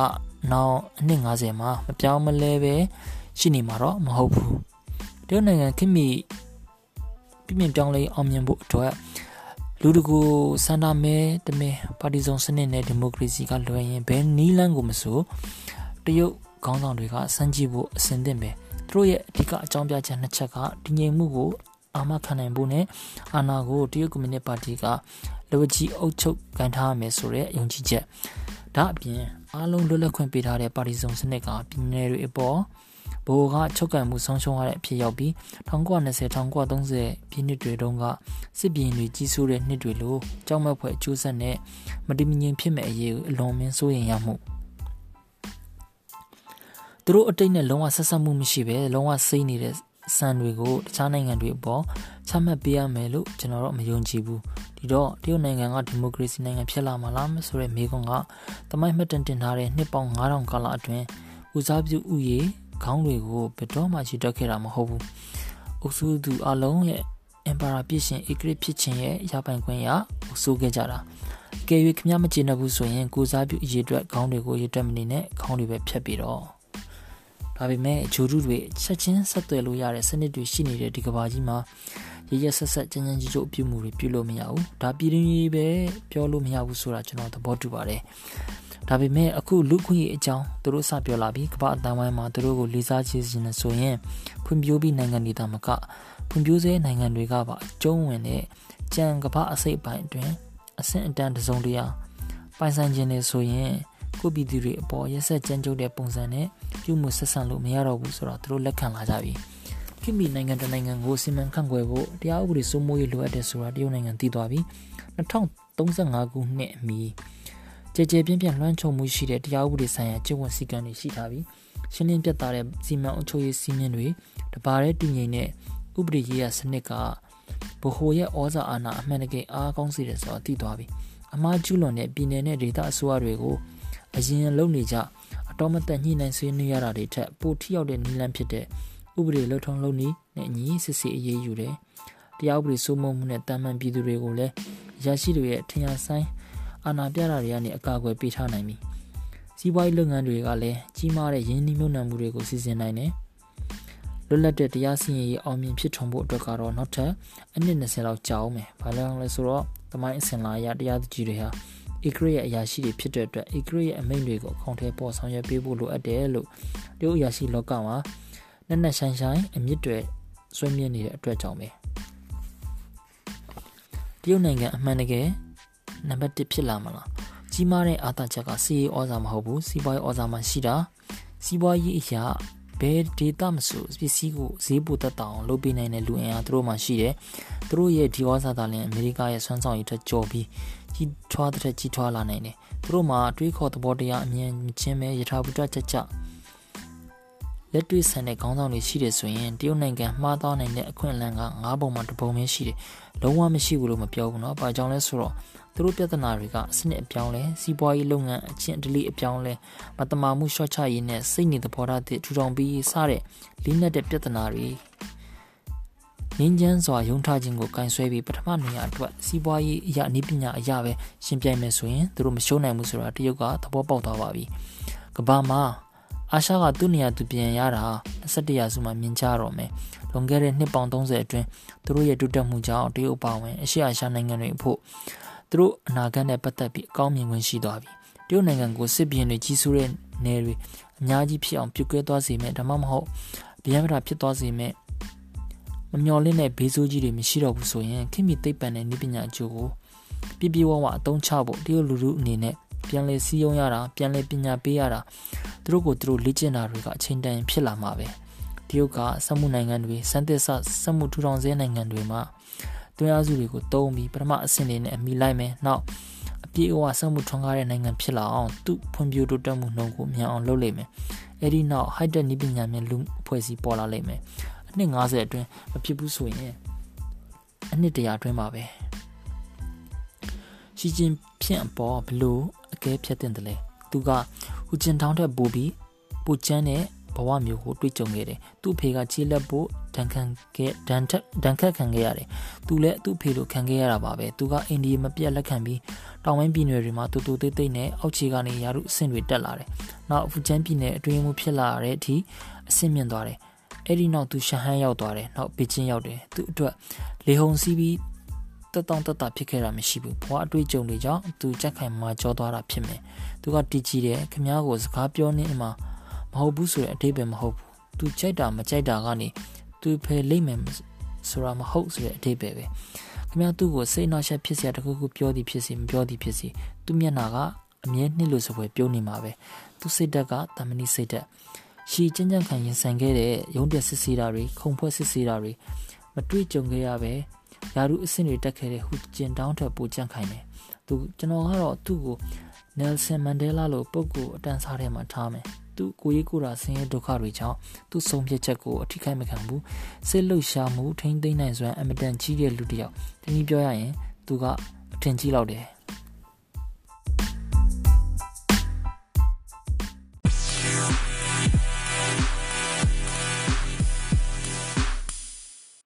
နောက်အနှစ်90မှာမပြောင်းမလဲပဲရှိနေမှာတော့မဟုတ်ဘူးတရုတ်နိုင်ငံခင်မီပြင်းပြပြောင်းလဲအောင်မြင်ဖို့အတွက်လူတကူစန္ဒမဲတမဲပါတီစုံစနစ်နဲ့ဒီမိုကရေစီကလွယ်ရင်ဘယ်နီးလန်းကိုမဆိုတရုတ်ခေါင်းဆောင်တွေကစမ်းကြည့်ဖို့အစဉ်သင့်ပဲသူတို့ရဲ့အဓိကအကြောင်းပြချက်နှစ်ချက်ကတည်ငြိမ်မှုကို အာမခံနိုင်ဖို့နဲ့အာဏာကိုတရုတ်ကွန်မြူနစ်ပါတီကလက်ဝကြီးအုပ်ချုပ်ကန်ထားရမယ်ဆိုတဲ့ယုံကြည်ချက်ဒါအပြင်အားလုံးလွတ်လပ်ခွင့်ပေးထားတဲ့ပါတီစုံစနစ်ကပြည်내တွေအပေါ်ပဘိုးကချုပ်ကန်မှုဆုံးရှုံးရတဲ့အဖြစ်ရောက်ပြီး1920 1930ပြည့်နှစ်တွေတုန်းကစစ်ပြည်တွေကြီးစိုးတဲ့နှစ်တွေလိုကြောက်မက်ဖွယ်အကျိုးဆက်နဲ့မတည်မငြိမ်ဖြစ်မဲ့အရေးကိုအလွန်မင်းစိုးရင်ရမှုသူတို့အတိတ်နဲ့လုံးဝဆက်ဆက်မှုမရှိပဲလုံးဝစိမ့်နေတဲ့ စံတွေကိုတခြားနိုင်ငံတွေအပေါ်ချမှတ်ပေးရမယ်လို့ကျွန်တော်တို့မယုံကြည်ဘူးဒီတော့တရုတ်နိုင်ငံကဒီမိုကရေစီနိုင်ငံဖြစ်လာမှာလားဆိုတဲ့မေးခွန်းကတမိုင်းမှတ်တမ်းတင်ထားတဲ့နှစ်ပေါင်း9000ကာလအတွင်းဦးစားပြုဥယေခေါင်းတွေကိုဘယ်တော့မှချီတက်ခဲ့တာမဟုတ်ဘူးအုပ်စုသူအလုံးရဲ့အင်ပါရာပြည့်ရှင်ဧကရစ်ဖြစ်ခြင်းရဲ့ရပိုင်ခွင့်ရအုပ်စုခဲ့ကြတာကယ်၍ခမမကျေနပ်ဘူးဆိုရင်ကိုစားပြုအရေးအတွက်ခေါင်းတွေကိုရေးတက်မနေနဲ့ခေါင်းတွေပဲဖြတ်ပြီးတော့ ဒါပေမဲ့ဂျိုရုတွေချက်ချင်းဆက်သွယ်လို့ရတဲ့စနစ်တွေရှိနေတဲ့ဒီကဘာကြီးမှာရရဆက်ဆက်ကြမ်းကြမ်းကြိုးကြိုးအပြုမှုတွေပြုလို့မရဘူးဒါပြည်ရင်းကြီးပဲပြောလို့မရဘူးဆိုတာကျွန်တော်သဘောတူပါတယ်ဒါပေမဲ့အခုလူခွင့်ရေးအကြောင်းသူတို့စပြောလာပြီးကမ္ဘာအတန်းဝိုင်းမှာသူတို့ကိုလေးစားချေခြင်းနဲ့ဆိုရင်ဖွံ့ဖြိုးပြီးနိုင်ငံတွေတာမကဖွံ့ဖြိုးစေနိုင်ငံတွေကပါအကျုံးဝင်တဲ့ကြံကမ္ဘာအစိတ်ပိုင်းအတွင်းအဆင့်အတန်းတစုံတရာပိုင်ဆိုင်ခြင်းနဲ့ဆိုရင်ကိုပြည်သူတွေအပေါ်ရက်ဆက်ကြမ်းကြုတ်တဲ့ပုံစံနဲ့ ပြုမှုဆက်ဆံလို့မရတော့ဘူးဆိုတော့သူတို့လက်ခံလာကြပြီခိမီနိုင်ငံတနိုင်ငံကိုစီမံခန့်ခွဲဖို့တရားဥပဒေစိုးမိုးရေးလိုအပ်တယ်ဆိုတာတရုတ်နိုင်ငံသိသွားပြီ2035ခုနှစ်အမီကြကြပြင်းပြင်းလွှမ်းခြုံမှုရှိတဲ့တရားဥပဒေဆိုင်ရာကျင့်ဝတ်စည်းကမ်းတွေရှိထားပြီးရှင်းလင်းပြတ်သားတဲ့စီမံအုပ်ချုပ်ရေးစည်းမျဉ်းတွေတပါးတဲ့တည်ငြိမ်တဲ့ဥပဒေရေးရာစနစ်ကဘဟိုရဲ့ဩဇာအာဏာအမှန်တကယ်အားကောင်းစေတယ်ဆိုတာသိသွားပြီအမှားကျူးလွန်တဲ့ပြည်နယ်နဲ့ဒေသအစိုးရတွေကိုအရင်လုံနေကြအ တော်မသက်ညှိနှိုင်းဆွေးနွေးရတာတွေထက်ပိုထိရောက်တဲ့နည်းလမ်းဖြစ်တဲ့ဥပဒေလှုပ်ထုံးလုပ်နည်းနဲ့အညီစစ်စစ်အရေးယူတယ်တရားဥပဒေစိုးမိုးမှုနဲ့တာမန်ပြည်သူတွေကိုလည်းရရှိတွေရဲ့ထင်ရဆိုင်အာဏာပြတာတွေကနေအကာအကွယ်ပေးထားနိုင်ပြီစီးပွားရေးလုပ်ငန်းတွေကလည်းကြီးမားတဲ့ရင်းနှီးမြှုပ်နှံမှုတွေကိုစီစဉ်နိုင်တယ်လွတ်လပ်တဲ့တရားစီရင်ရေးအောင်မြင်ဖြစ်ထွန်းဖို့အတွက်ကတော့နောက်ထပ်အနည်း20လောက်ကြာအောင်မယ်။ဘာလို့လဲဆိုတော့တမိုင်းအစဉ်လာရတရားသူကြီးတွေဟာ ဧကရရဲ့အရာရှိတွေဖြစ်တဲ့အတွက်ဧကရရဲ့အမိန့်တွေကိုအကောင့်ထဲပေါ်ဆောင်ရွက်ပေးဖို့လိုအပ်တယ်လို့တရုတ်အရာရှိလောကမှာနက်နက်ရှိုင်းရှိုင်းအမြင့်တွေဆွေးမြင့်နေတဲ့အတွက်ကြောင့်ပဲတရုတ်နိုင်ငံအမှန်တကယ်နံပါတ်1ဖြစ်လာမလားကြီးမားတဲ့အာသာချက်ကစီးရေးဩဇာမဟုတ်ဘူးစီးပွားရေးဩဇာမှရှိတာစီးပွားရေးအရာဘယ်ဒေတာမဆိုပစ္စည်းကိုဈေးပိုတက်တောင်လုပ်ပေးနိုင်တဲ့လူအင်အားသူတို့မှရှိတယ်သူတို့ရဲ့ဒီဩဇာသာလင်အမေရိကရဲ့ဆွမ်းဆောင်ရည်ထက်ကျော်ပြီး ကြီးထွားတဲ့ကြီးထွားလာနိုင်တယ်သူတို့မှာအတွေးခေါ်သဘောတရားအမြင်ချင်းပဲယထာဘုဒ္ဓချက်ချက်လက်တွေ့ဆန်တဲ့ခေါင်းဆောင်တွေရှိတယ်ဆိုရင်တရုတ်နိုင်ငံမှားသွားနိုင်တဲ့အခွင့်အလမ်းက၅ပုံမှတစ်ပုံပဲရှိတယ်လုံးဝမရှိဘူးလို့မပြောဘူးเนาะ။ဘာကြောင့်လဲဆိုတော့သူတို့ပြဿနာတွေကအစနစ်အပြောင်းလဲစီးပွားရေးလုပ်ငန်းအချင်းတလိအပြောင်းလဲမတမာမှုရှော့ချရေးနဲ့စိတ်နေသဘောထားတွေထူထောင်ပြီးစတဲ့လေးနက်တဲ့ပြဿနာတွေ ငင်းချမ်းစွာယုံထားခြင်းကိုကင်ဆွဲပြီးပထမနေရာအတွက်စီးပွားရေးအရာအနည်းပညာအရာပဲရှင်းပြမယ်ဆိုရင်သူတို့မရှုံးနိုင်ဘူးဆိုတာတရုတ်ကသဘောပေါက်သွားပါပြီ။ကဘာမှာအာရှကသူ့နေရာသူပြန်ရတာ21ရာစုမှာမြင်ကြတော့မယ်။လွန်ခဲ့တဲ့နှစ်ပေါင်း30အတွင်းသူတို့ရဲ့တိုးတက်မှုကြောင့်တရုတ်ပါဝင်အရှေ့အာရှနိုင်ငံတွေအဖို့သူတို့အနာဂတ်နဲ့ပတ်သက်ပြီးအကောင်းမြင်ခွင့်ရှိသွားပြီ။တရုတ်နိုင်ငံကိုစစ်ပြင်တွေကြီးစိုးတဲ့နယ်တွေအများကြီးဖြစ်အောင်ပြုတ်ကွဲသွားစေမယ်ဒါမှမဟုတ်ဗျံပရာဖြစ်သွားစေမယ် မမျော်လင့်တဲ့ဘေးဆိုးကြီးတွေမရှိတော့ဘူးဆိုရင်ခင်မီသိပ္ပံနဲ့နည်းပညာအကျိုးကိုပြပြဝဝအသုံးချဖို့တရုတ်လူလူအနေနဲ့ပြန်လဲစည်းရုံးရတာပြန်လဲပညာပေးရတာသူတို့ကိုသူတို့လေ့ကျင့်တာတွေကအချိန်တန်ဖြစ်လာမှာပဲတရုတ်ကစက်မှုနိုင်ငံတွေစံသစ်ဆစက်မှုထူထောင်စေနိုင်ငံတွေမှာတွင်းအားစုတွေကိုတုံးပြီးပထမအဆင့်လေးနဲ့အမိလိုက်မယ်နောက်အပြည့်အဝစက်မှုထွန်းကားတဲ့နိုင်ငံဖြစ်လာအောင်သူ့ဖွံ့ဖြိုးတိုးတက်မှုနှုန်းကိုမြန်အောင်လုပ်လိမ့်မယ်အဲ့ဒီနောက် high tech နည်းပညာမြန်လူအဖွဲ့အစည်းပေါ်လာလိမ့်မယ် အနှစ်90အတွင်းမဖြစ်ဘူးဆိုရင်အနှစ်တရာအတွင်းမှာပဲရှီကျင်ဖြင့်အပေါ်ဘလို့အကဲဖြတ်တင်တယ်လဲသူကဟူကျင်တောင်းတဲ့ပူပြီးပူချမ်းတဲ့ဘဝမျိုးကိုတွေ့ကြုံခဲ့တယ်သူ့ဖေကခြေလက်ဖို့ဒဏ်ခံခဲ့ဒဏ်ထက်ဒဏ်ခတ်ခံခဲ့ရတယ်သူလည်းသူ့ဖေလိုခံခဲ့ရတာပါပဲသူကအိန္ဒိယမပြတ်လက်ခံပြီးတောင်ပိုင်းပြည်နယ်တွေမှာတူတူတိတ်တိတ်နဲ့အောက်ခြေကနေရာထုအဆင့်တွေတက်လာတယ်နောက်အဖူချမ်းပြည်နယ်အတွင်းမှုဖြစ်လာတဲ့အထိအဆင့်မြင့်သွားတယ် အဲ့ဒီနောက်သူရှန်ဟန်ရောက်သွားတယ်နောက်ဘေကျင်းရောက်တယ်သူအတွက်လေဟုန်စီးပြီးတက်တောင့်တက်တာဖြစ်ခဲ့တာမရှိဘူးဘွားအတွေ့အကြုံတွေကြောင့်သူကြက်ခိုင်မှာကြောသွားတာဖြစ်မယ်သူကတီကြည့်တယ်ခမားကိုစကားပြောနေမှမဟုတ်ဘူးဆိုတဲ့အတိတ်ပဲမဟုတ်ဘူးသူကြိုက်တာမကြိုက်တာကနေသူဖယ်လိမ့်မယ်ဆိုတာမဟုတ်ဆိုတဲ့အတိတ်ပဲပဲခမားသူ့ကိုစိတ်နှောက်ယှက်ဖြစ်စရာတခုခုပြောသည်ဖြစ်စီမပြောသည်ဖြစ်စီသူ့မျက်နှာကအမြဲနှစ်လို့စပွဲပြောနေမှာပဲသူစိတ်ဓာတ်ကတမဏိစိတ်ဓာတ် ရှီကျန်းကျန်းခံရင်ဆိုင်ခဲ့တဲ့ရုံးတက်စစ်ဆေးတာတွေခုံဖွဲ့စစ်ဆေးတာတွေမတွေ့ကြုံခဲ့ရပဲယာရုအဆင့်တွေတက်ခဲ့တဲ့ဟူကျင်တောင်းထက်ပိုကြန့်ခိုင်တယ်သူကျွန်တော်ကတော့သူ့ကိုနယ်ဆန်မန်ဒဲလာလိုပုဂ္ဂိုလ်အတန်းစားထဲမှာထားမယ်သူကိုရေးကိုရာဆင်းရဲဒုက္ခတွေကြောင့်သူ့ဆုံးဖြတ်ချက်ကိုအထိခိုက်မခံဘူးစိတ်လှုပ်ရှားမှုထိမ့်သိမ့်နိုင်စွမ်းအမတန်ကြီးတဲ့လူတစ်ယောက်တနည်းပြောရရင်သူကအထင်ကြီးလောက်တယ်